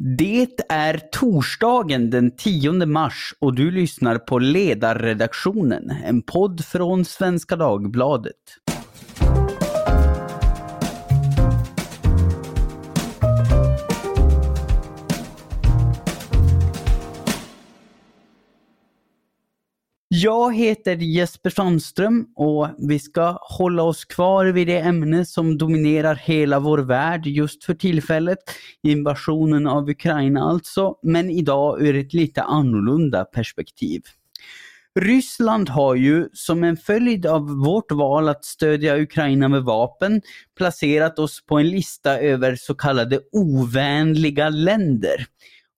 Det är torsdagen den 10 mars och du lyssnar på Ledarredaktionen, en podd från Svenska Dagbladet. Jag heter Jesper Sandström och vi ska hålla oss kvar vid det ämne som dominerar hela vår värld just för tillfället. Invasionen av Ukraina alltså, men idag ur ett lite annorlunda perspektiv. Ryssland har ju som en följd av vårt val att stödja Ukraina med vapen placerat oss på en lista över så kallade ovänliga länder.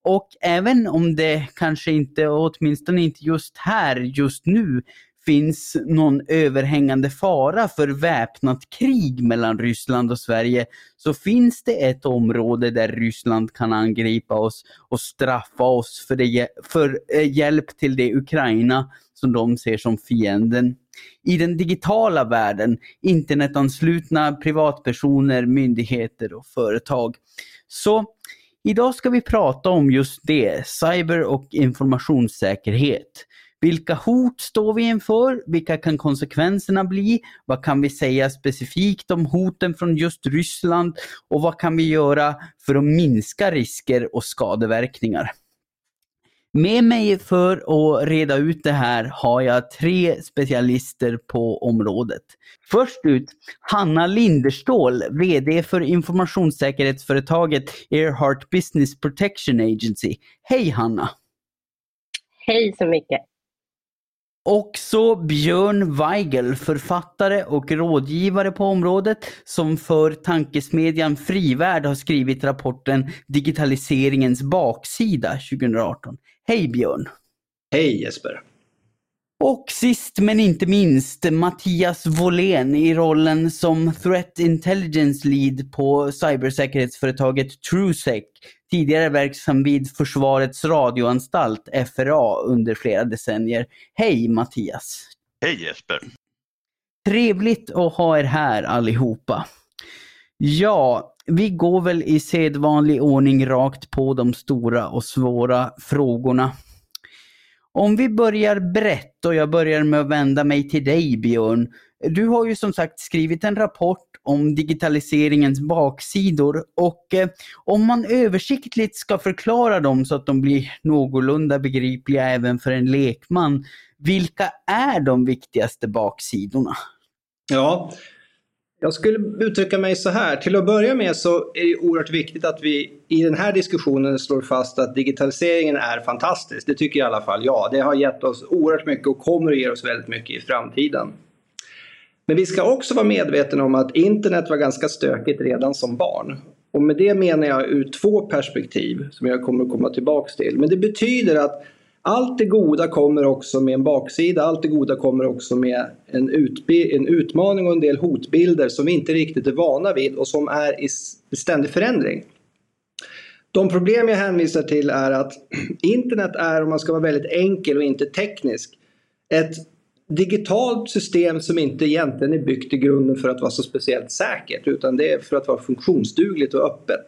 Och även om det kanske inte, åtminstone inte just här, just nu, finns någon överhängande fara för väpnat krig mellan Ryssland och Sverige så finns det ett område där Ryssland kan angripa oss och straffa oss för, det, för eh, hjälp till det Ukraina som de ser som fienden. I den digitala världen, internetanslutna privatpersoner, myndigheter och företag. Så Idag ska vi prata om just det, cyber och informationssäkerhet. Vilka hot står vi inför? Vilka kan konsekvenserna bli? Vad kan vi säga specifikt om hoten från just Ryssland? Och vad kan vi göra för att minska risker och skadeverkningar? Med mig för att reda ut det här har jag tre specialister på området. Först ut Hanna Linderstål, VD för informationssäkerhetsföretaget Earhart Business Protection Agency. Hej Hanna! Hej så mycket! Också Björn Weigel, författare och rådgivare på området som för tankesmedjan Frivärd har skrivit rapporten Digitaliseringens baksida 2018. Hej Björn! Hej Jesper! Och sist men inte minst Mattias Wåhlén i rollen som Threat Intelligence Lead på cybersäkerhetsföretaget TrueSec. Tidigare verksam vid Försvarets radioanstalt, FRA, under flera decennier. Hej Mattias! Hej Jesper! Trevligt att ha er här allihopa. Ja, vi går väl i sedvanlig ordning rakt på de stora och svåra frågorna. Om vi börjar brett och jag börjar med att vända mig till dig Björn. Du har ju som sagt skrivit en rapport om digitaliseringens baksidor och eh, om man översiktligt ska förklara dem så att de blir någorlunda begripliga även för en lekman. Vilka är de viktigaste baksidorna? Ja, jag skulle uttrycka mig så här. Till att börja med så är det oerhört viktigt att vi i den här diskussionen slår fast att digitaliseringen är fantastisk. Det tycker i alla fall jag. Det har gett oss oerhört mycket och kommer att ge oss väldigt mycket i framtiden. Men vi ska också vara medvetna om att internet var ganska stökigt redan som barn. Och med det menar jag ur två perspektiv som jag kommer att komma tillbaks till. Men det betyder att allt det goda kommer också med en baksida. Allt det goda kommer också med en, en utmaning och en del hotbilder som vi inte riktigt är vana vid och som är i ständig förändring. De problem jag hänvisar till är att internet är, om man ska vara väldigt enkel och inte teknisk, ett digitalt system som inte egentligen är byggt i grunden för att vara så speciellt säkert utan det är för att vara funktionsdugligt och öppet.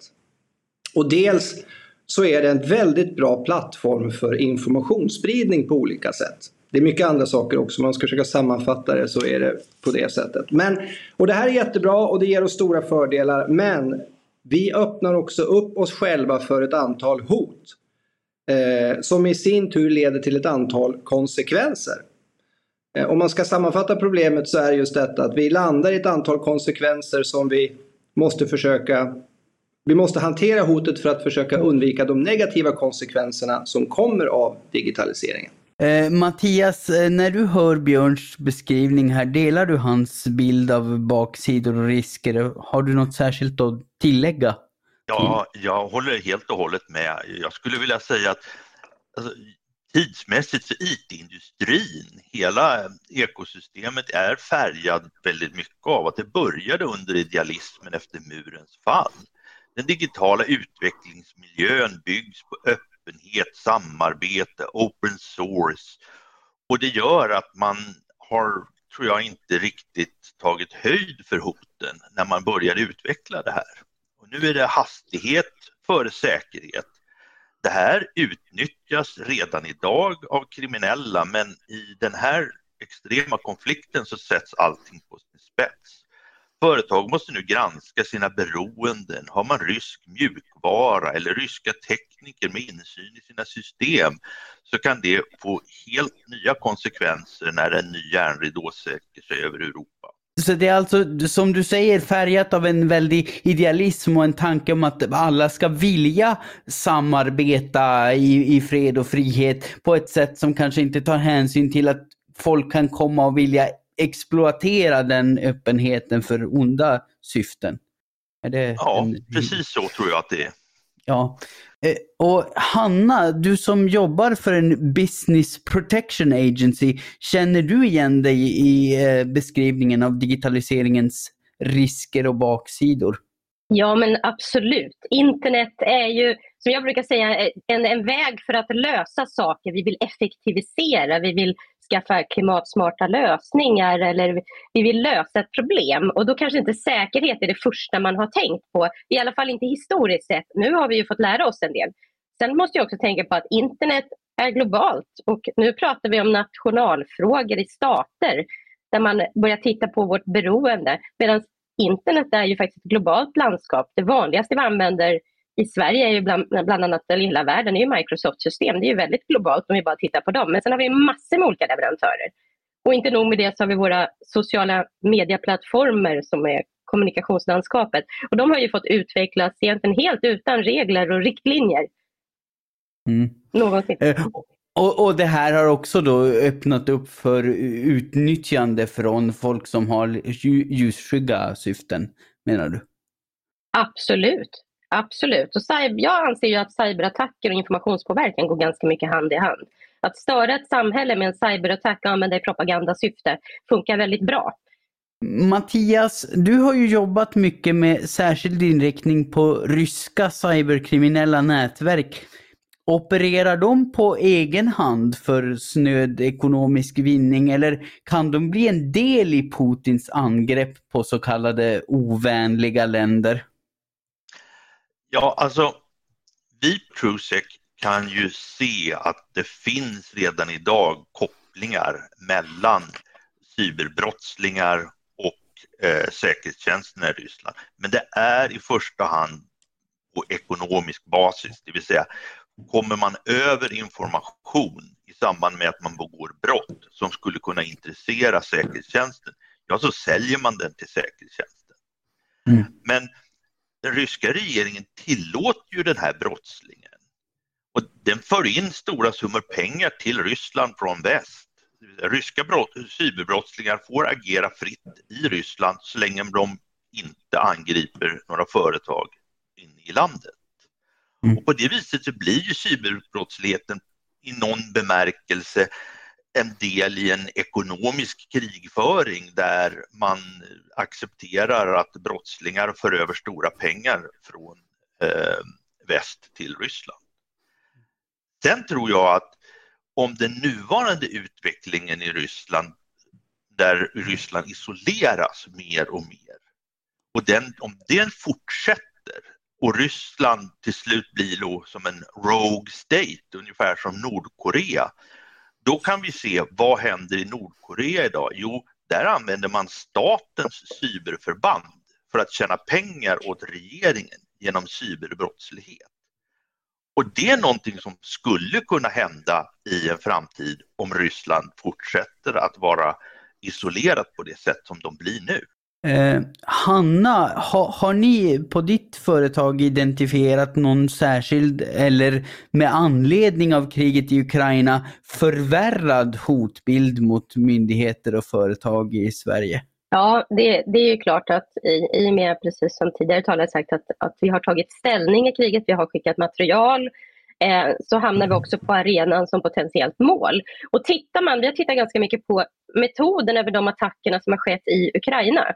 Och dels så är det en väldigt bra plattform för informationsspridning på olika sätt. Det är mycket andra saker också, om man ska försöka sammanfatta det så är det på det sättet. Men, och det här är jättebra och det ger oss stora fördelar men vi öppnar också upp oss själva för ett antal hot. Eh, som i sin tur leder till ett antal konsekvenser. Eh, om man ska sammanfatta problemet så är just detta att vi landar i ett antal konsekvenser som vi måste försöka vi måste hantera hotet för att försöka undvika de negativa konsekvenserna som kommer av digitaliseringen. Eh, Mattias, eh, när du hör Björns beskrivning här, delar du hans bild av baksidor och risker? Har du något särskilt att tillägga? Ja, jag håller helt och hållet med. Jag skulle vilja säga att alltså, tidsmässigt för IT-industrin, hela eh, ekosystemet är färgad väldigt mycket av att det började under idealismen efter murens fall. Den digitala utvecklingsmiljön byggs på öppenhet, samarbete, open source och det gör att man har, tror jag, inte riktigt tagit höjd för hoten när man började utveckla det här. Och nu är det hastighet före säkerhet det här utnyttjas redan idag av kriminella men i den här extrema konflikten så sätts allting på sin spets. Företag måste nu granska sina beroenden. Har man rysk mjukvara eller ryska tekniker med insyn i sina system så kan det få helt nya konsekvenser när en ny järnridå söker sig över Europa. Så det är alltså, som du säger, färgat av en väldig idealism och en tanke om att alla ska vilja samarbeta i, i fred och frihet på ett sätt som kanske inte tar hänsyn till att folk kan komma och vilja exploatera den öppenheten för onda syften. ja, en... precis så tror jag att det är. Ja. Eh, och Hanna, du som jobbar för en Business Protection Agency, känner du igen dig i eh, beskrivningen av digitaliseringens risker och baksidor? Ja, men absolut. Internet är ju, som jag brukar säga, en, en väg för att lösa saker. Vi vill effektivisera, vi vill skaffa klimatsmarta lösningar eller vi vill lösa ett problem. Och då kanske inte säkerhet är det första man har tänkt på, i alla fall inte historiskt sett. Nu har vi ju fått lära oss en del. Sen måste jag också tänka på att internet är globalt och nu pratar vi om nationalfrågor i stater där man börjar titta på vårt beroende. Medan internet är ju faktiskt ett globalt landskap. Det vanligaste vi använder i Sverige är ju bland, bland annat, eller hela världen, är ju Microsoft-system. Det är ju väldigt globalt om vi bara tittar på dem. Men sen har vi massor med olika leverantörer. Och inte nog med det så har vi våra sociala medieplattformar som är kommunikationslandskapet. Och de har ju fått utvecklas egentligen helt utan regler och riktlinjer. Mm. Någonsin. Eh, och, och det här har också då öppnat upp för utnyttjande från folk som har ljusskygga syften, menar du? Absolut. Absolut. Och jag anser ju att cyberattacker och informationspåverkan går ganska mycket hand i hand. Att störa ett samhälle med en cyberattack och använda i propagandasyfte funkar väldigt bra. Mattias, du har ju jobbat mycket med särskild inriktning på ryska cyberkriminella nätverk. Opererar de på egen hand för snöd ekonomisk vinning eller kan de bli en del i Putins angrepp på så kallade ovänliga länder? Ja, alltså vi Prusek kan ju se att det finns redan idag kopplingar mellan cyberbrottslingar och eh, säkerhetstjänsterna i Ryssland. Men det är i första hand på ekonomisk basis, det vill säga kommer man över information i samband med att man begår brott som skulle kunna intressera säkerhetstjänsten, ja så säljer man den till säkerhetstjänsten. Mm. Men den ryska regeringen tillåter ju den här brottslingen. Och den för in stora summor pengar till Ryssland från väst. Ryska brott, cyberbrottslingar får agera fritt i Ryssland så länge de inte angriper några företag inne i landet. Mm. Och på det viset så blir ju cyberbrottsligheten i någon bemärkelse en del i en ekonomisk krigföring där man accepterar att brottslingar för över stora pengar från eh, väst till Ryssland. Sen tror jag att om den nuvarande utvecklingen i Ryssland där Ryssland isoleras mer och mer och den, om den fortsätter och Ryssland till slut blir då som en rogue state, ungefär som Nordkorea, då kan vi se vad händer i Nordkorea idag? Jo, där använder man statens cyberförband för att tjäna pengar åt regeringen genom cyberbrottslighet. Och det är någonting som skulle kunna hända i en framtid om Ryssland fortsätter att vara isolerat på det sätt som de blir nu. Eh, Hanna, ha, har ni på ditt företag identifierat någon särskild eller med anledning av kriget i Ukraina förvärrad hotbild mot myndigheter och företag i Sverige? Ja, det, det är ju klart att i, i och med, precis som tidigare talare sagt, att, att vi har tagit ställning i kriget, vi har skickat material, eh, så hamnar vi också på arenan som potentiellt mål. Och tittar man, vi har tittat ganska mycket på metoden över de attackerna som har skett i Ukraina.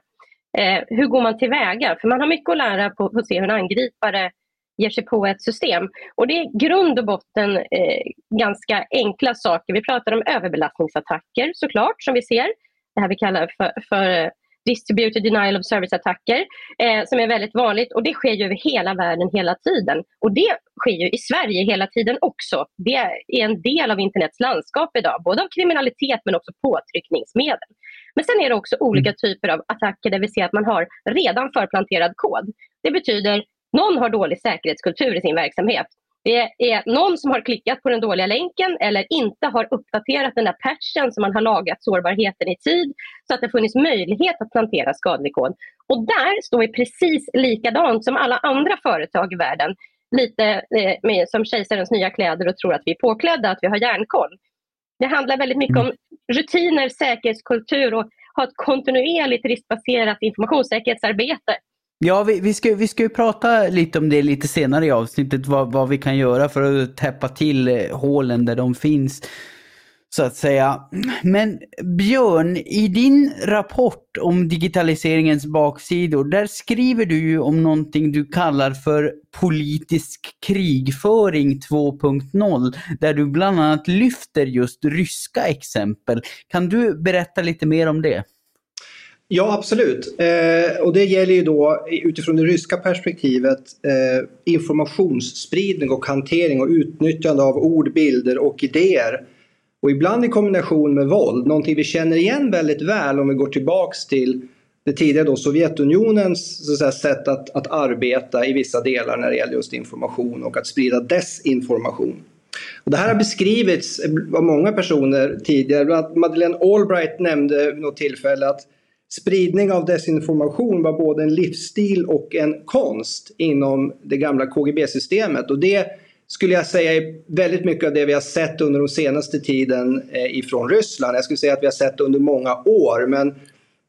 Eh, hur går man tillväga? För man har mycket att lära på, på att se hur en angripare ger sig på ett system. Och det är grund och botten eh, ganska enkla saker. Vi pratar om överbelastningsattacker såklart, som vi ser. Det här vi kallar för, för distributed denial of service-attacker eh, som är väldigt vanligt och det sker ju över hela världen hela tiden. Och det sker ju i Sverige hela tiden också. Det är en del av internets landskap idag, både av kriminalitet men också påtryckningsmedel. Men sen är det också olika mm. typer av attacker där vi ser att man har redan förplanterad kod. Det betyder någon har dålig säkerhetskultur i sin verksamhet. Det är någon som har klickat på den dåliga länken eller inte har uppdaterat den där patchen som man har lagat sårbarheten i tid så att det funnits möjlighet att plantera skadlig kod. Och där står vi precis likadant som alla andra företag i världen. Lite eh, med, som kejsarens nya kläder och tror att vi är påklädda, att vi har järnkoll. Det handlar väldigt mycket om rutiner, säkerhetskultur och ha ett kontinuerligt riskbaserat informationssäkerhetsarbete Ja, vi, vi, ska, vi ska ju prata lite om det lite senare i avsnittet, vad, vad vi kan göra för att täppa till eh, hålen där de finns. Så att säga. Men Björn, i din rapport om digitaliseringens baksidor, där skriver du ju om någonting du kallar för politisk krigföring 2.0, där du bland annat lyfter just ryska exempel. Kan du berätta lite mer om det? Ja, absolut. Eh, och det gäller ju då utifrån det ryska perspektivet eh, informationsspridning och hantering och utnyttjande av ord, bilder och idéer. Och ibland i kombination med våld, någonting vi känner igen väldigt väl om vi går tillbaks till det tidigare då Sovjetunionens så att säga, sätt att, att arbeta i vissa delar när det gäller just information och att sprida desinformation. Och det här har beskrivits av många personer tidigare. Madeleine Albright nämnde vid något tillfälle att spridning av desinformation var både en livsstil och en konst inom det gamla KGB-systemet. Och det skulle jag säga är väldigt mycket av det vi har sett under den senaste tiden eh, ifrån Ryssland. Jag skulle säga att vi har sett det under många år. Men,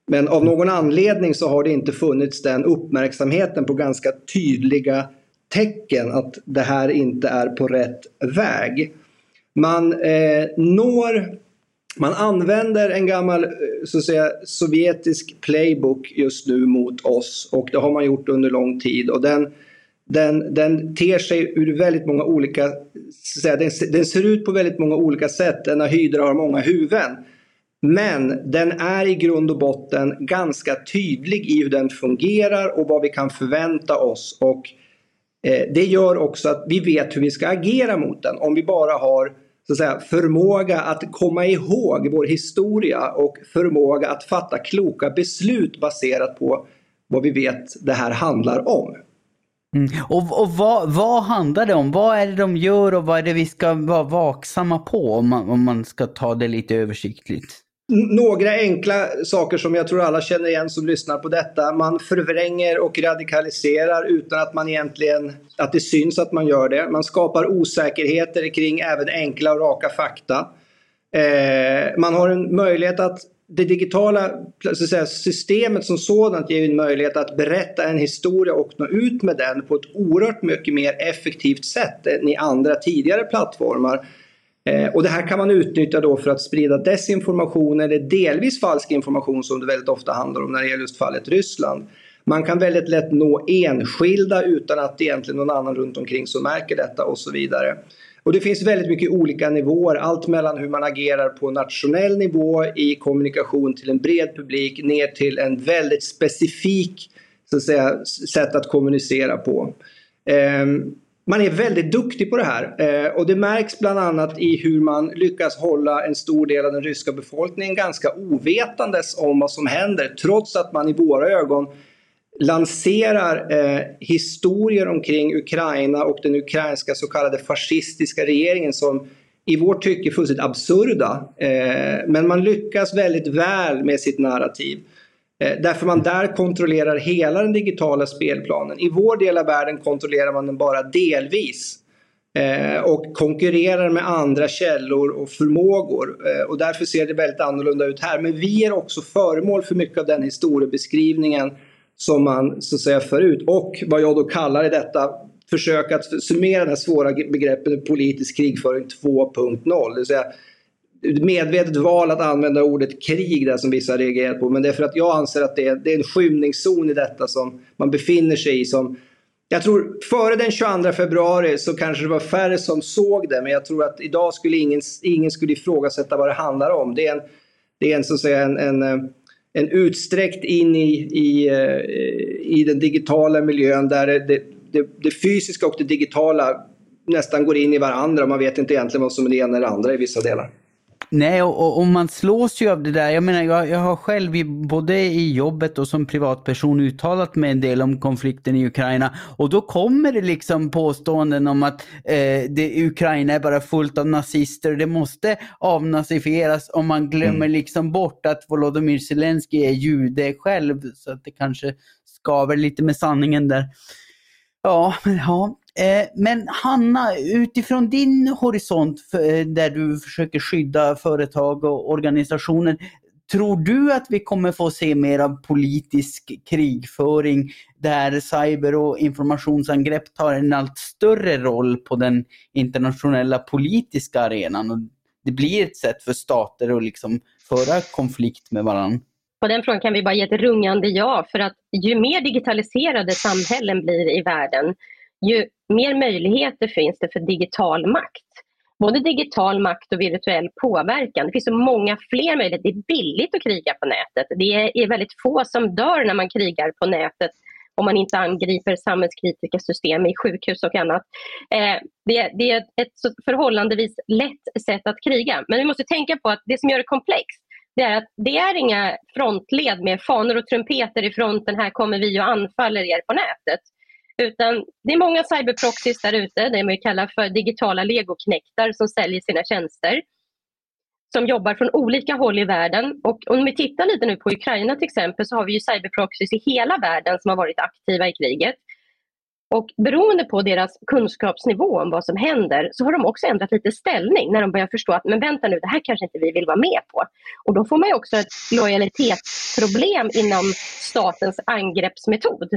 men av någon anledning så har det inte funnits den uppmärksamheten på ganska tydliga tecken att det här inte är på rätt väg. Man eh, når man använder en gammal eh, så att säga, sovjetisk playbook just nu mot oss och det har man gjort under lång tid. Och den, den, den ter sig ur väldigt många olika... Säga, den, den ser ut på väldigt många olika sätt. Denna hydra har många huvuden. Men den är i grund och botten ganska tydlig i hur den fungerar och vad vi kan förvänta oss. Och eh, Det gör också att vi vet hur vi ska agera mot den. Om vi bara har så att säga, förmåga att komma ihåg vår historia och förmåga att fatta kloka beslut baserat på vad vi vet det här handlar om. Mm. Och, och vad, vad, handlar det om? Vad är det de gör och vad är det vi ska vara vaksamma på om man, om man ska ta det lite översiktligt? Några enkla saker som jag tror alla känner igen som lyssnar på detta. Man förvränger och radikaliserar utan att man egentligen att det syns att man gör det. Man skapar osäkerheter kring även enkla och raka fakta. Eh, man har en möjlighet att det digitala säga, systemet som sådant ger en möjlighet att berätta en historia och nå ut med den på ett oerhört mycket mer effektivt sätt än i andra tidigare plattformar. Eh, och det här kan man utnyttja då för att sprida desinformation eller delvis falsk information som det väldigt ofta handlar om när det gäller just fallet Ryssland. Man kan väldigt lätt nå enskilda utan att egentligen någon annan runt omkring som märker detta och så vidare. Och det finns väldigt mycket olika nivåer, allt mellan hur man agerar på nationell nivå i kommunikation till en bred publik ner till en väldigt specifik så att säga, sätt att kommunicera på. Um, man är väldigt duktig på det här eh, och det märks bland annat i hur man lyckas hålla en stor del av den ryska befolkningen ganska ovetandes om vad som händer trots att man i våra ögon lanserar eh, historier omkring Ukraina och den ukrainska så kallade fascistiska regeringen som i vårt tycke fullständigt absurda. Eh, men man lyckas väldigt väl med sitt narrativ. Eh, därför man där kontrollerar hela den digitala spelplanen. I vår del av världen kontrollerar man den bara delvis. Eh, och konkurrerar med andra källor och förmågor. Eh, och därför ser det väldigt annorlunda ut här. Men vi är också föremål för mycket av den historiebeskrivningen som man så att säga för ut. Och vad jag då kallar i detta försök att summera det här svåra begreppet politisk krigföring 2.0. Det vill säga medvetet val att använda ordet krig där som vissa reagerar på. Men det är för att jag anser att det är, det är en skymningszon i detta som man befinner sig i. Som, jag tror före den 22 februari så kanske det var färre som såg det. Men jag tror att idag skulle ingen, ingen skulle ifrågasätta vad det handlar om. Det är en, det är en, så att säga, en, en eh, en utsträckt in i, i, eh, i den digitala miljön där det, det, det, fysiska och det digitala nästan går in i varandra. Man vet inte egentligen vad som är det ena eller andra i vissa delar. Nej, och, och, man slås ju av det där. Jag menar, jag, jag har själv i, både i jobbet och som privatperson uttalat mig en del om konflikten i Ukraina. Och då kommer det liksom påståenden om att eh, det, Ukraina är bara fullt av nazister. Det måste avnazifieras om man glömmer mm. liksom bort att Volodymyr Zelensky är jude själv. Så att det kanske skaver lite med sanningen där. Ja, ja. Eh, men Hanna, utifrån din horisont eh, där du försöker skydda företag och organisationer, Tror du att vi kommer få se mer av politisk krigföring där cyber och informationsangrepp tar en allt större roll på den internationella politiska arenan? Och det blir ett sätt för stater att liksom föra konflikt med varandra? På den frågan kan vi bara ge ett rungande ja, för att ju mer digitaliserade samhällen blir i världen, ju mer möjligheter finns det för digital makt. Både digital makt och virtuell påverkan. Det finns så många fler möjligheter. Det är billigt att kriga på nätet. Det är väldigt få som dör när man krigar på nätet om man inte angriper samhällskritiska system i sjukhus och annat. Eh, det, det, är ett förhållandevis lätt sätt att kriga. Men vi måste tänka på att det som gör det komplext det är att det är inga frontled med fanor och trumpeter i fronten. Här kommer vi och anfaller er på nätet. Utan det är många cyberproxys där ute, det man kallar för digitala legoknektar som säljer sina tjänster. Som jobbar från olika håll i världen. Och om vi tittar lite nu på Ukraina till exempel så har vi ju cyberproxys i hela världen som har varit aktiva i kriget. Och beroende på deras kunskapsnivå om vad som händer så har de också ändrat lite ställning när de börjar förstå att men vänta nu, det här kanske inte vi vill vara med på. Och då får man också ett lojalitetsproblem inom statens angreppsmetod.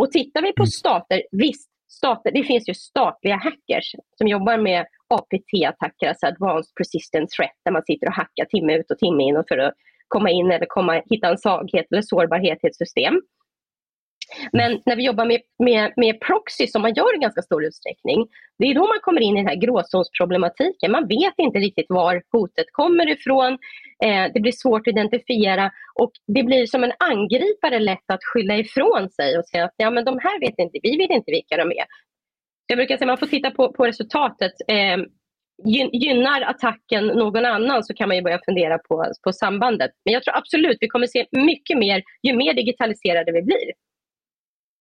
Och tittar vi på mm. stater, visst, stater, det finns ju statliga hackers som jobbar med APT-attacker, alltså Advanced Persistent Threat, där man sitter och hackar timme ut och timme in för att komma in eller komma, hitta en svaghet eller sårbarhet i ett system. Men när vi jobbar med, med, med proxy som man gör i ganska stor utsträckning, det är då man kommer in i den här gråzonsproblematiken. Man vet inte riktigt var hotet kommer ifrån. Eh, det blir svårt att identifiera och det blir som en angripare lätt att skylla ifrån sig och säga att ja, men de här vet inte, vi vet inte vilka de är. Jag brukar säga att man får titta på, på resultatet. Eh, gynnar attacken någon annan så kan man ju börja fundera på, på sambandet. Men jag tror absolut vi kommer se mycket mer ju mer digitaliserade vi blir.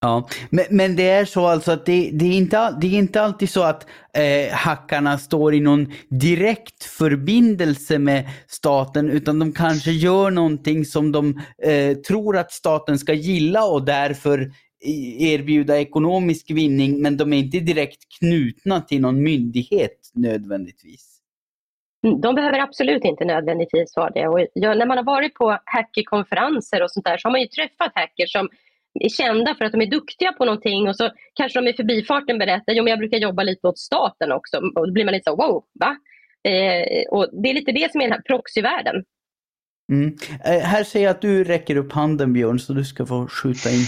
Ja, men, men det är så alltså att det, det, är, inte, det är inte alltid så att eh, hackarna står i någon direkt förbindelse med staten utan de kanske gör någonting som de eh, tror att staten ska gilla och därför erbjuda ekonomisk vinning men de är inte direkt knutna till någon myndighet nödvändigtvis. Mm, de behöver absolut inte nödvändigtvis vara det. Och jag, när man har varit på hackerkonferenser och sånt där så har man ju träffat hackers som är kända för att de är duktiga på någonting och så kanske de i förbifarten berättar, jo men jag brukar jobba lite åt staten också. Och då blir man lite så, wow, va? Eh, och det är lite det som är den här proxyvärlden. Mm. Eh, här ser jag att du räcker upp handen Björn, så du ska få skjuta in.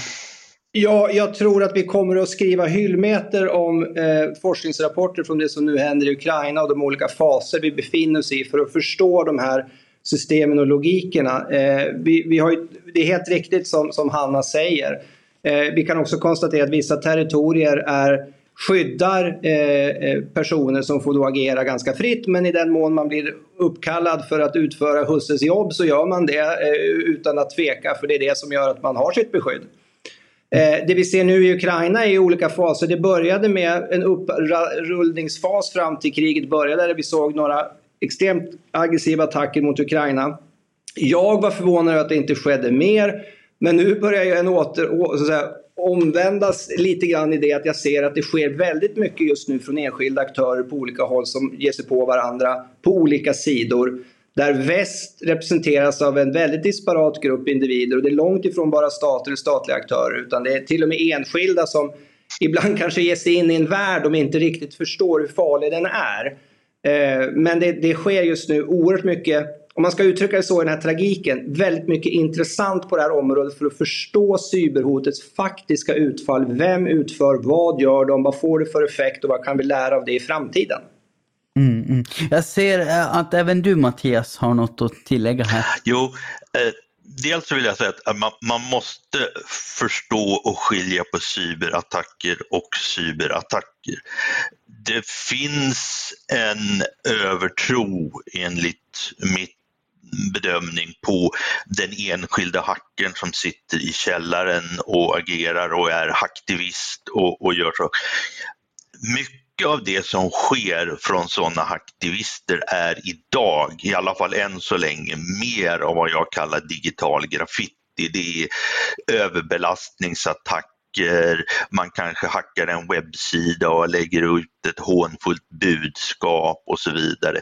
Ja, jag tror att vi kommer att skriva hyllmeter om eh, forskningsrapporter från det som nu händer i Ukraina och de olika faser vi befinner oss i för att förstå de här systemen och logikerna. Eh, vi, vi har ju, det är helt riktigt som, som Hanna säger. Eh, vi kan också konstatera att vissa territorier är skyddar eh, eh, personer som får då agera ganska fritt men i den mån man blir uppkallad för att utföra husses jobb så gör man det eh, utan att tveka för det är det som gör att man har sitt beskydd. Eh, det vi ser nu i Ukraina är i olika faser. Det började med en upprullningsfas fram till kriget började där vi såg några extremt aggressiva attacker mot Ukraina. Jag var förvånad över att det inte skedde mer. Men nu börjar jag en åter, så att säga, omvändas lite grann i det att jag ser att det sker väldigt mycket just nu från enskilda aktörer på olika håll som ger sig på varandra på olika sidor. Där väst representeras av en väldigt disparat grupp individer och det är långt ifrån bara stater och statliga aktörer utan det är till och med enskilda som ibland kanske ger sig in i en värld de inte riktigt förstår hur farlig den är. Eh, men det, det sker just nu oerhört mycket om man ska uttrycka det så i den här tragiken, väldigt mycket intressant på det här området för att förstå cyberhotets faktiska utfall. Vem utför, vad gör de, vad får det för effekt och vad kan vi lära av det i framtiden? Mm, mm. Jag ser eh, att även du Mattias har något att tillägga här. Jo, eh, dels vill jag säga att man, man, måste förstå och skilja på cyberattacker och cyberattacker. Det finns en övertro enligt mitt bedömning på den enskilda hackern som sitter i källaren och agerar och är hacktivist och, och gör så. Mycket av det som sker från sådana hacktivister är idag, i alla fall än så länge, mer av vad jag kallar digital graffiti. Det är överbelastningsattacker, man kanske hackar en webbsida och lägger ut ett hånfullt budskap och så vidare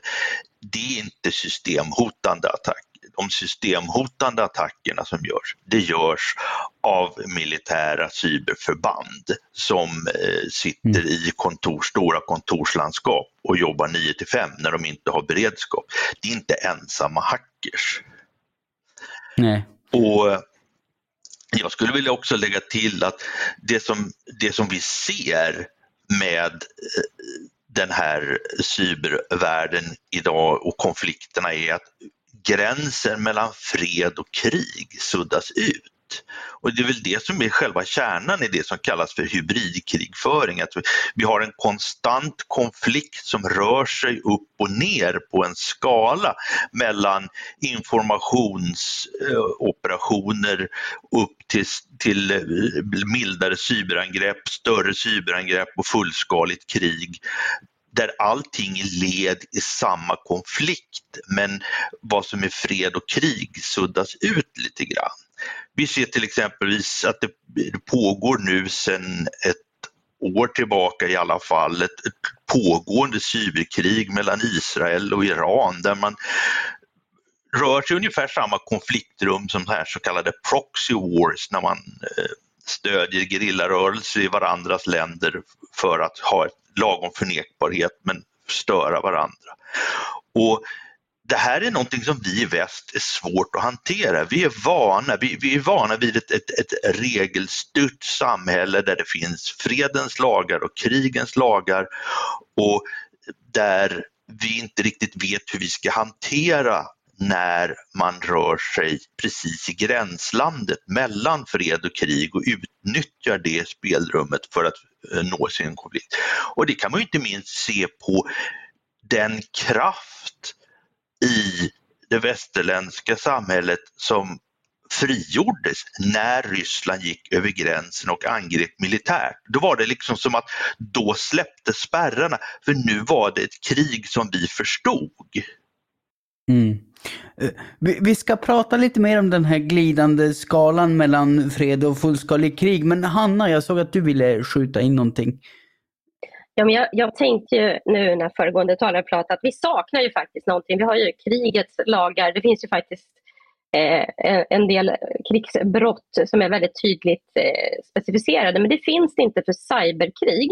det är inte systemhotande attacker. De systemhotande attackerna som görs, det görs av militära cyberförband som eh, sitter mm. i kontor, stora kontorslandskap och jobbar 9 till 5 när de inte har beredskap. Det är inte ensamma hackers. Nej. Och jag skulle vilja också lägga till att det som, det som vi ser med eh, den här cybervärlden idag och konflikterna är att gränsen mellan fred och krig suddas ut. Och det är väl det som är själva kärnan i det som kallas för hybridkrigföring. Att vi har en konstant konflikt som rör sig upp och ner på en skala mellan informationsoperationer upp till, till mildare cyberangrepp, större cyberangrepp och fullskaligt krig där allting är led i samma konflikt men vad som är fred och krig suddas ut lite grann. Vi ser till exempelvis att det pågår nu sedan ett år tillbaka i alla fall ett, ett pågående cyberkrig mellan Israel och Iran där man rör sig i ungefär samma konfliktrum som här så kallade proxy wars när man eh, stödjer gerillarörelser i varandras länder för att ha ett lagom förnekbarhet men störa varandra. Och det här är någonting som vi i väst är svårt att hantera. Vi är vana, vi, vi är vana vid ett, ett, ett, regelstyrt samhälle där det finns fredens lagar och krigens lagar och där vi inte riktigt vet hur vi ska hantera när man rör sig precis i gränslandet mellan fred och krig och utnyttjar det spelrummet för att eh, nå sin konflikt. Och det kan man inte minst se på den kraft i det västerländska samhället som frigjordes när Ryssland gick över gränsen och angrep militärt. Då var det liksom som att då släppte spärrarna för nu var det ett krig som vi förstod. Mm. Eh, vi ska prata lite mer om den här glidande skalan mellan fred och fullskalig krig. Men Hanna, jag såg att du ville skjuta in någonting. Ja, men jag, jag tänkte ju nu när föregående talare pratade att vi saknar ju faktiskt någonting. Vi har ju krigets lagar. Det finns ju faktiskt eh, en del krigsbrott som är väldigt tydligt eh, specificerade. Men det finns det inte för cyberkrig.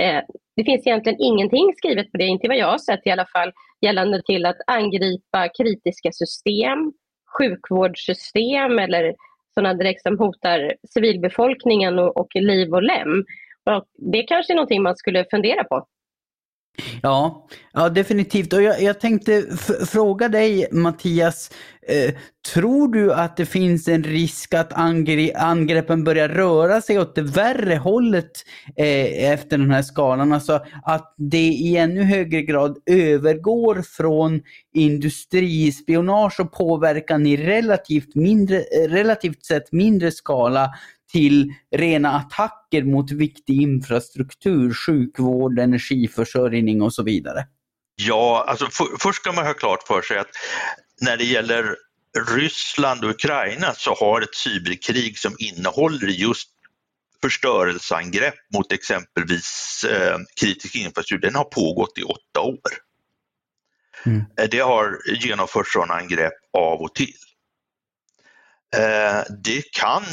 Eh, det finns egentligen ingenting skrivet på det, inte vad jag har sett i alla fall, gällande till att angripa kritiska system, sjukvårdssystem eller sådana direkt som hotar civilbefolkningen och, och liv och lem. Och det kanske är någonting man skulle fundera på. Ja, ja definitivt. Och jag, jag tänkte fråga dig Mattias, eh, tror du att det finns en risk att angre angreppen börjar röra sig åt det värre hållet eh, efter den här skalan? Alltså att det i ännu högre grad övergår från industrispionage och påverkan i relativt, mindre, eh, relativt sett mindre skala till rena attacker mot viktig infrastruktur, sjukvård, energiförsörjning och så vidare? Ja, alltså för, först ska man ha klart för sig att när det gäller Ryssland och Ukraina så har ett cyberkrig som innehåller just förstörelseangrepp mot exempelvis eh, kritisk infrastruktur, den har pågått i åtta år. Mm. Det har genomförts sådana angrepp av och till. Eh, det kan,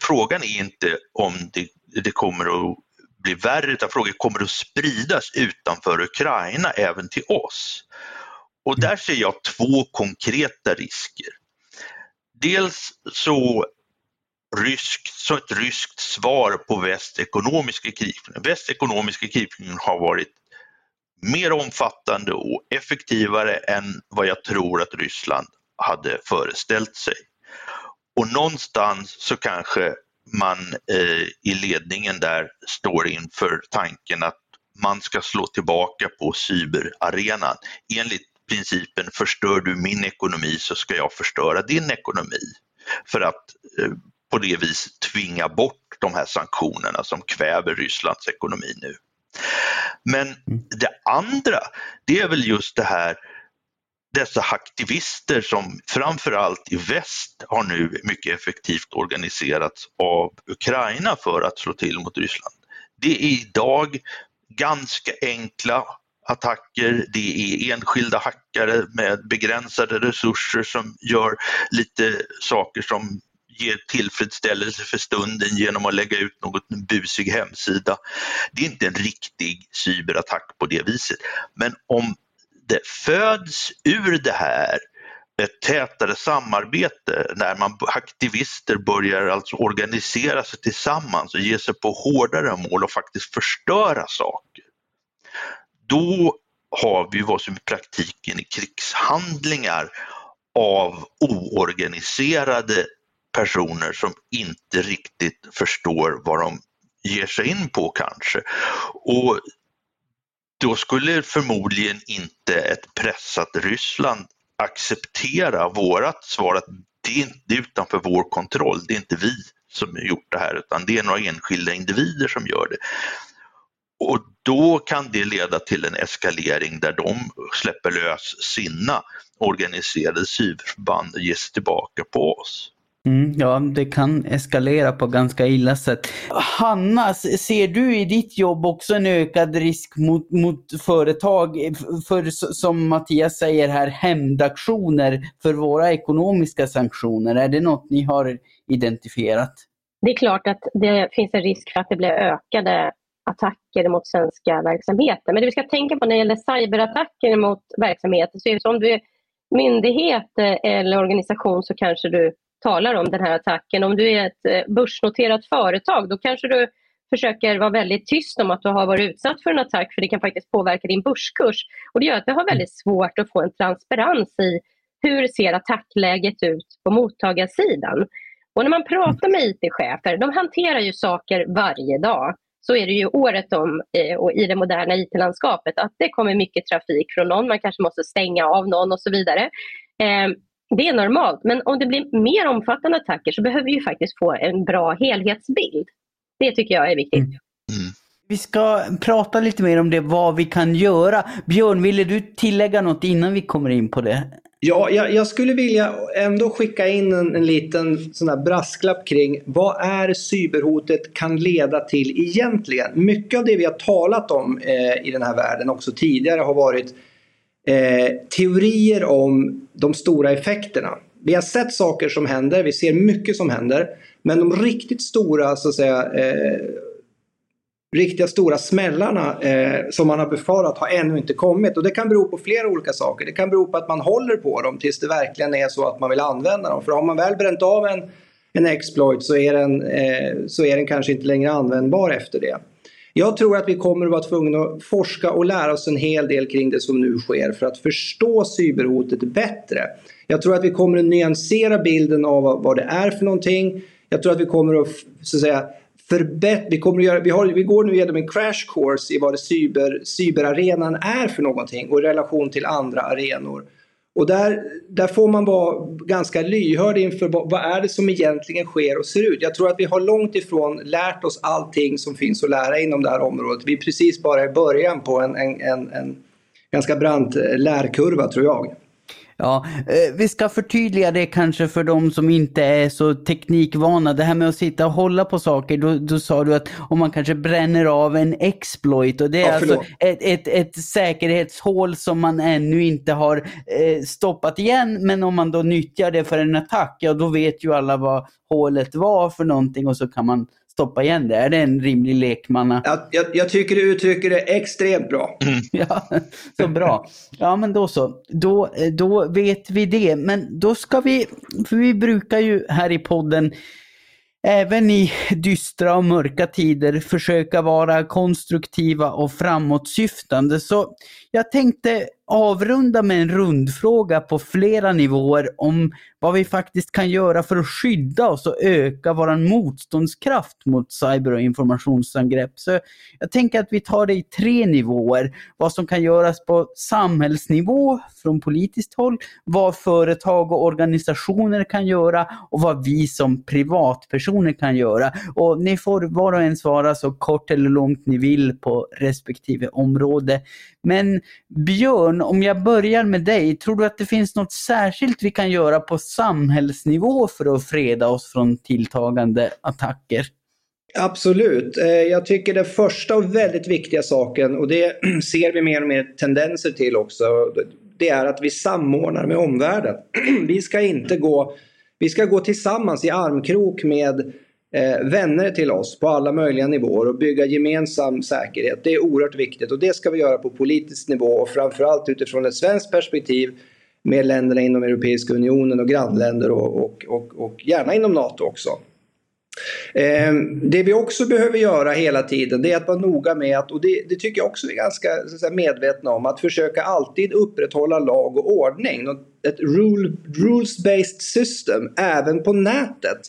frågan är inte om det, det kommer att bli värre utan frågan kommer att spridas utanför Ukraina även till oss. Och där ser jag två konkreta risker. Dels så, rysk, så ett ryskt svar på västs ekonomiska krigföring. Västs ekonomiska krigföring har varit mer omfattande och effektivare än vad jag tror att Ryssland hade föreställt sig. Och någonstans så kanske man eh, i ledningen där står inför tanken att man ska slå tillbaka på cyberarenan enligt principen förstör du min ekonomi så ska jag förstöra din ekonomi. För att eh, på det viset tvinga bort de här sanktionerna som kväver Rysslands ekonomi nu. Men mm. det andra, det är väl just det här dessa aktivister som framförallt i väst har nu mycket effektivt organiserats av Ukraina för att slå till mot Ryssland. Det är idag ganska enkla attacker, det är enskilda hackare med begränsade resurser som gör lite saker som ger tillfredsställelse för stunden genom att lägga ut något busig hemsida. Det är inte en riktig cyberattack på det viset. Men om föds ur det här ett tätare samarbete när man aktivister börjar alltså organisera sig tillsammans och ge sig på hårdare mål och faktiskt förstöra saker. Då har vi vad som i praktiken är krigshandlingar av oorganiserade personer som inte riktigt förstår vad de ger sig in på kanske. Och då skulle förmodligen inte ett pressat Ryssland acceptera vårat svar att det är inte utanför vår kontroll, det är inte vi som har gjort det här utan det är några enskilda individer som gör det. Och då kan det leda till en eskalering där de släpper lös sina organiserade cyberförband och ger sig tillbaka på oss. Mm, ja, det kan eskalera på ganska illa sätt. Hanna, ser du i ditt jobb också en ökad risk mot, mot företag, för som Mattias säger här, hämndaktioner för våra ekonomiska sanktioner? Är det något ni har identifierat? Det är klart att det finns en risk för att det blir ökade attacker mot svenska verksamheter. Men det vi ska tänka på när det gäller cyberattacker mot verksamheter så är det så om du är myndighet eh, eller organisation så kanske du talar om den här attacken. Om du är ett eh, börsnoterat företag då kanske du försöker vara väldigt tyst om att du har varit utsatt för en attack för det kan faktiskt påverka din börskurs. Och det gör att vi har väldigt svårt att få en transparens i hur ser attackläget ut på mottagarsidan. Och när man pratar med IT-chefer, de hanterar ju saker varje dag. Så är det ju året om eh, och i det moderna IT-landskapet att det kommer mycket trafik från någon, man kanske måste stänga av någon och så vidare. Ehm, det är normalt, men om det blir mer omfattande attacker så behöver vi ju faktiskt få en bra helhetsbild. Det tycker jag är viktigt. Mm. Mm. Vi ska prata lite mer om det, vad vi kan göra. Björn, ville du tillägga något innan vi kommer in på det? Ja, jag, jag skulle vilja ändå skicka in en, en liten sån här brasklapp kring vad är cyberhotet kan leda till egentligen? Mycket av det vi har talat om eh, i den här världen också tidigare har varit eh, teorier om de stora effekterna. Vi har sett saker som händer, vi ser mycket som händer. Men de riktigt stora, så att säga, eh, riktiga stora smällarna eh, som man har befarat har ännu inte kommit. Och det kan bero på flera olika saker. Det kan bero på att man håller på dem tills det verkligen är så att man vill använda dem. För har man väl bränt av en, en exploit så är, den, eh, så är den kanske inte längre användbar efter det. Jag tror att vi kommer att vara tvungna att forska och lära oss en hel del kring det som nu sker för att förstå cyberhotet bättre. Jag tror att vi kommer att nyansera bilden av vad det är för någonting. Jag tror att vi kommer att, så att säga, förbättra, vi, kommer att göra, vi, har, vi går nu igenom en crash course i vad det cyber, cyberarenan är för någonting och i relation till andra arenor. Och där, där får man vara ganska lyhörd inför vad, vad, är det som egentligen sker och ser ut. Jag tror att vi har långt ifrån lärt oss allting som finns att lära inom det här området. Vi är precis bara i början på en, en, en, en ganska brant eh, lärkurva tror jag. Ja, eh, vi ska förtydliga det kanske för de som inte är så teknikvana. Det här med att sitta och hålla på saker, då, då sa du att om man kanske bränner av en exploit och det är ja, alltså ett, ett, ett, säkerhetshål som man ännu inte har eh, stoppat igen. Men om man då nyttjar det för en attack, ja då vet ju alla vad hålet var för någonting och så kan man stoppa igen det? Är det en rimlig lekmanna? Jag, jag, jag tycker du uttrycker det extremt bra. Mm. ja, så bra. Ja, men då så. Då, då vet vi det. Men då ska vi, för vi brukar ju här i podden även i dystra och mörka tider försöka vara konstruktiva och framåtsyftande. Så jag tänkte avrunda med en rundfråga på flera nivåer om vad vi faktiskt kan göra för att skydda oss och öka vår motståndskraft mot cyber och informationsangrepp. Så jag tänker att vi tar det i tre nivåer. Vad som kan göras på samhällsnivå från politiskt håll, vad företag och organisationer kan göra och vad vi som privatpersoner kan göra. Och ni får var och en svara så kort eller långt ni vill på respektive område. Men Björn, om jag börjar med dig, tror du att det finns något särskilt vi kan göra på samhällsnivå för att freda oss från tilltagande attacker? Absolut. Eh, jag tycker den första och väldigt viktiga saken, och det ser vi mer och mer tendenser till också, det är att vi samordnar med omvärlden. Vi ska inte gå, vi ska gå tillsammans i armkrok med eh, vänner till oss på alla möjliga nivåer och bygga gemensam säkerhet. Det är oerhört viktigt och det ska vi göra på politisk nivå och framförallt utifrån ett svenskt perspektiv med länderna inom Europeiska unionen och grannländer och, och, och, och gärna inom NATO också. Eh, det vi också behöver göra hela tiden det är att vara noga med att, och det, det tycker jag också vi är ganska säga, medvetna om, att försöka alltid upprätthålla lag och ordning. Ett rule, rules-based system även på nätet.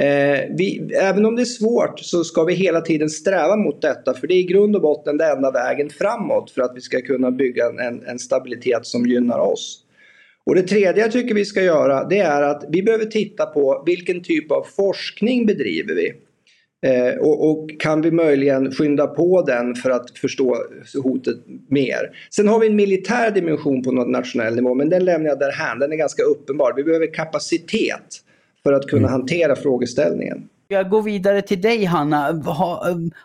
Eh, vi, även om det är svårt så ska vi hela tiden sträva mot detta för det är i grund och botten den enda vägen framåt för att vi ska kunna bygga en, en stabilitet som gynnar oss. Och det tredje jag tycker vi ska göra det är att vi behöver titta på vilken typ av forskning bedriver vi. Eh, och, och, kan vi möjligen skynda på den för att förstå hotet mer. Sen har vi en militär dimension på nationell nivå men den lämnar jag därhän. Den är ganska uppenbar. Vi behöver kapacitet för att kunna mm. hantera frågeställningen. Jag går vidare till dig Hanna. Har,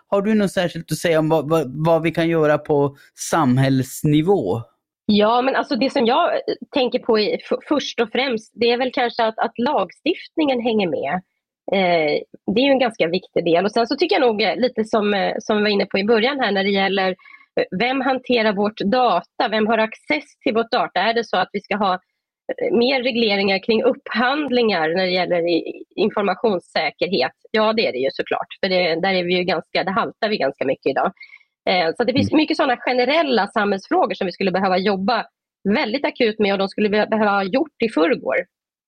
har du något särskilt att säga om vad, vad, vad, vi kan göra på samhällsnivå? Ja, men alltså det som jag tänker på i, först och främst, det är väl kanske att, att lagstiftningen hänger med. Eh, det är ju en ganska viktig del. Och sen så tycker jag nog eh, lite som, eh, som vi var inne på i början här när det gäller eh, vem hanterar vårt data? Vem har access till vårt data? Är det så att vi ska ha mer regleringar kring upphandlingar när det gäller informationssäkerhet? Ja, det är det ju såklart. För det, där är vi ju ganska, det haltar vi ganska mycket idag. Eh, så det finns mm. mycket sådana generella samhällsfrågor som vi skulle behöva jobba väldigt akut med och de skulle vi behöva ha gjort i förrgår.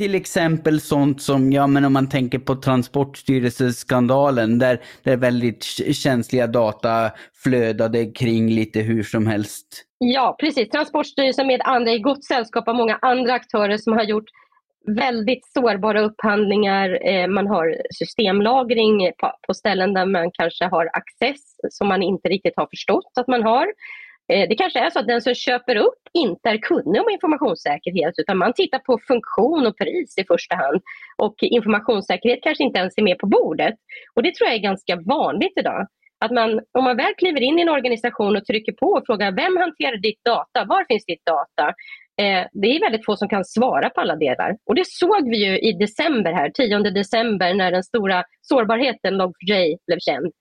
Till exempel sånt som, ja men om man tänker på Transportstyrelseskandalen där, där väldigt känsliga data flödade kring lite hur som helst. Ja precis, Transportstyrelsen med andra i gott sällskap av många andra aktörer som har gjort väldigt sårbara upphandlingar. Eh, man har systemlagring på, ställen där man kanske har access som man inte riktigt har förstått att man har. Eh, det kanske är så att den som köper upp inte är kunnig om informationssäkerhet utan man tittar på funktion och pris i första hand. Och informationssäkerhet kanske inte ens är med på bordet. Och det tror jag är ganska vanligt idag. Att man, om man väl kliver in i en organisation och trycker på och frågar vem hanterar ditt data? Var finns ditt data? Eh, det är väldigt få som kan svara på alla delar. Och det såg vi ju i december här, 10 december när den stora sårbarheten Log4j blev känd.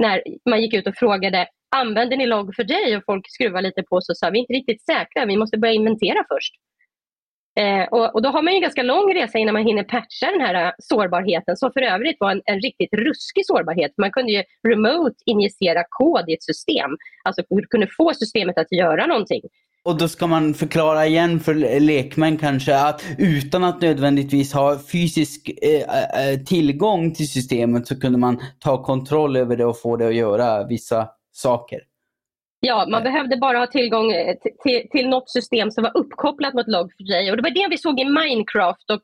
När man gick ut och frågade använder ni Log4j och folk skruvade lite på sig och sa vi är inte riktigt säkra, vi måste börja inventera först. Eh, och, och, då har man en ganska lång resa innan man hinner patcha den här eh, sårbarheten som för övrigt var en, en, riktigt ruskig sårbarhet. Man kunde ju remote injicera kod i ett system, alltså kunde få systemet att göra någonting. Och då ska man förklara igen för lekmän kanske att utan att nödvändigtvis ha fysisk eh, eh, tillgång till systemet så kunde man ta kontroll över det och få det att göra vissa saker. Ja, man behövde bara ha tillgång eh, till, till något system som var uppkopplat mot Log4j och det var det vi såg i Minecraft och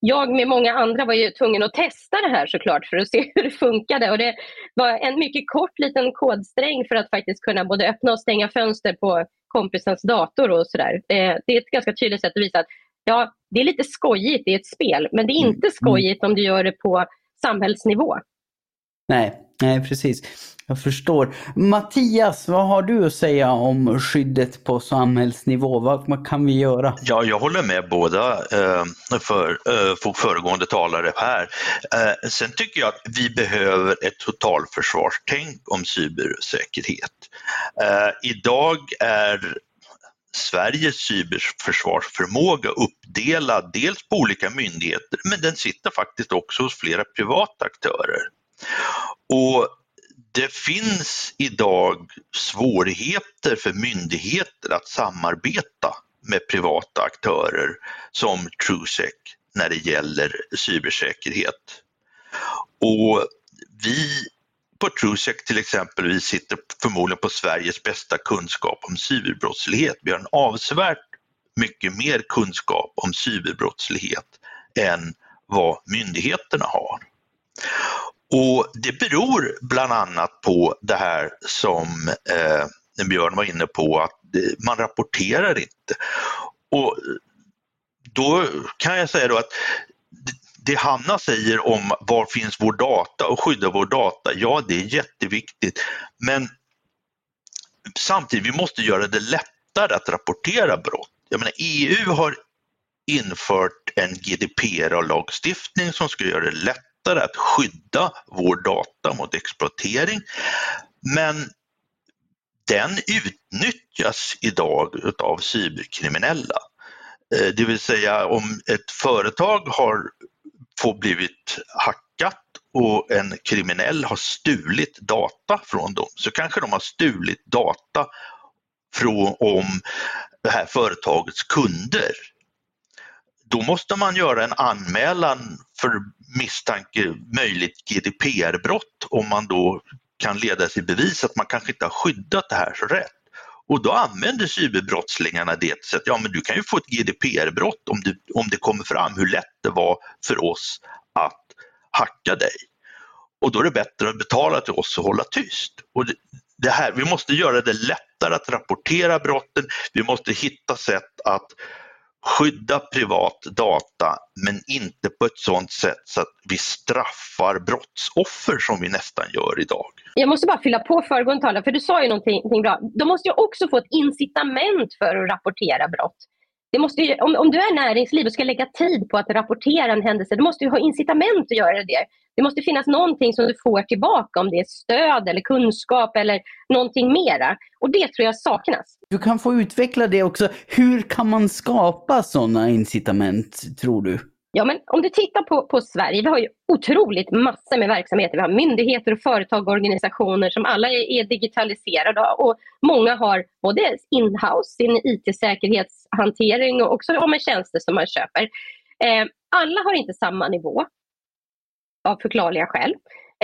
jag med många andra var ju tvungen att testa det här såklart för att se hur det funkade. Och det var en mycket kort liten kodsträng för att faktiskt kunna både öppna och stänga fönster på kompisens dator och sådär. Eh, det är ett ganska tydligt sätt att visa att ja, det är lite skojigt i ett spel, men det är inte mm. skojigt om du gör det på samhällsnivå. Nej, nej precis. Jag förstår. Mattias, vad har du att säga om skyddet på samhällsnivå? Vad, vad kan vi göra? Ja, jag håller med båda eh, för, eh, föregående talare här. Eh, sen tycker jag att vi behöver ett totalförsvarstänk om cybersäkerhet. Eh, idag är Sveriges cyberförsvarsförmåga uppdelad dels på olika myndigheter men den sitter faktiskt också hos flera privata aktörer. Och det finns idag svårigheter för myndigheter att samarbeta med privata aktörer som TrueSec när det gäller cybersäkerhet. Och vi på TrueSec till exempel, vi sitter förmodligen på Sveriges bästa kunskap om cyberbrottslighet. Vi har en avsevärt mycket mer kunskap om cyberbrottslighet än vad myndigheterna har. Och det beror bland annat på det här som eh, Björn var inne på, att man rapporterar inte. Och då kan jag säga då att det Hanna säger om var finns vår data och skydda vår data, ja det är jätteviktigt. Men samtidigt, vi måste göra det lättare att rapportera brott. Jag menar, EU har infört en GDPR-lagstiftning som ska göra det lättare att skydda vår data mot exploatering. Men den utnyttjas idag utav cyberkriminella. Eh, det vill säga om ett företag har får blivit hackat och en kriminell har stulit data från dem så kanske de har stulit data från, om det här företagets kunder. Då måste man göra en anmälan för misstanke möjligt GDPR-brott om man då kan leda sig bevis att man kanske inte har skyddat det här så rätt. Och då använder cyberbrottslingarna det så att ja, men du kan ju få ett GDPR-brott om, du, om det kommer fram hur lätt det var för oss att hacka dig. Och då är det bättre att betala till oss och hålla tyst. Och det, det här, vi måste göra det lättare att rapportera brotten, vi måste hitta sätt att skydda privat data men inte på ett sådant sätt så att vi straffar brottsoffer som vi nästan gör idag. Jag måste bara fylla på föregående talare, för du sa ju någonting, någonting bra. De måste ju också få ett incitament för att rapportera brott. Det måste ju, om, om du är näringsliv och ska lägga tid på att rapportera en händelse, du måste ju ha incitament att göra det. Det måste finnas någonting som du får tillbaka, om det är stöd eller kunskap eller någonting mera. Och det tror jag saknas. Du kan få utveckla det också. Hur kan man skapa sådana incitament, tror du? Ja, men om du tittar på, på Sverige, vi har ju otroligt massor med verksamheter. Vi har myndigheter och företag och organisationer som alla är, är digitaliserade och många har både inhouse, sin IT-säkerhetshantering och också med tjänster som man köper. Eh, alla har inte samma nivå av förklarliga skäl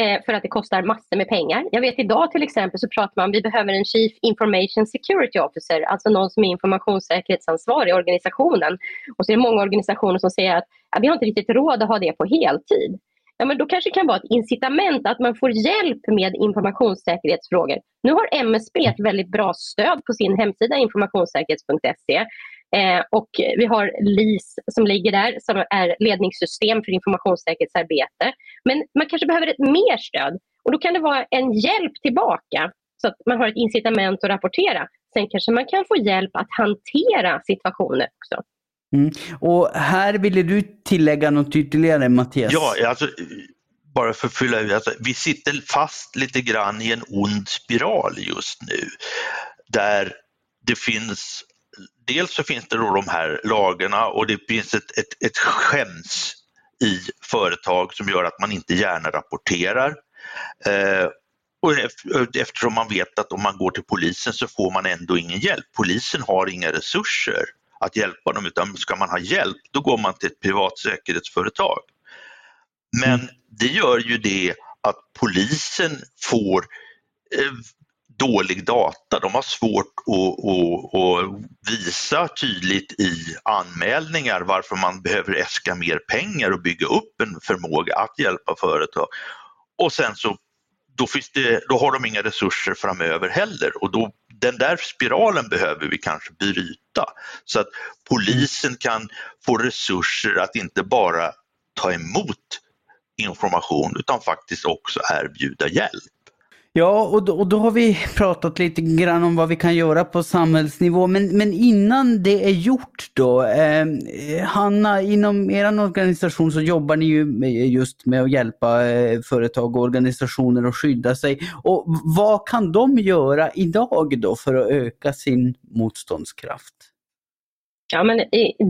eh, för att det kostar massor med pengar. Jag vet idag till exempel så pratar man om att vi behöver en Chief Information Security Officer, alltså någon som är informationssäkerhetsansvarig i organisationen. Och så är det många organisationer som säger att ja, vi har inte riktigt råd att ha det på heltid. Ja, men då kanske det kan vara ett incitament att man får hjälp med informationssäkerhetsfrågor. Nu har MSB ett väldigt bra stöd på sin hemsida informationssäkerhet.se. Eh, och vi har LIS som ligger där som är ledningssystem för informationssäkerhetsarbete. Men man kanske behöver ett mer stöd och då kan det vara en hjälp tillbaka så att man har ett incitament att rapportera. Sen kanske man kan få hjälp att hantera situationer också. Mm. Och här ville du tillägga något ytterligare Mattias? Ja, alltså, bara för att fylla ut, alltså, vi sitter fast lite grann i en ond spiral just nu där det finns dels så finns det då de här lagarna och det finns ett, ett, ett skäms i företag som gör att man inte gärna rapporterar. Eh, och eftersom man vet att om man går till polisen så får man ändå ingen hjälp. Polisen har inga resurser att hjälpa dem utan ska man ha hjälp då går man till ett privat säkerhetsföretag. Men mm. det gör ju det att polisen får eh, dålig data. De har svårt att, att, att, visa tydligt i anmälningar varför man behöver äska mer pengar och bygga upp en förmåga att hjälpa företag. Och sen så då, det, då har de inga resurser framöver heller och då, den där spiralen behöver vi kanske bryta så att polisen kan få resurser att inte bara ta emot information utan faktiskt också erbjuda hjälp. Ja, och då, och då, har vi pratat lite grann om vad vi kan göra på samhällsnivå. Men, men innan det är gjort då, eh, Hanna, inom er organisation så jobbar ni ju med, just med att hjälpa eh, företag och organisationer att skydda sig. Och vad kan de göra idag då för att öka sin motståndskraft? Ja, men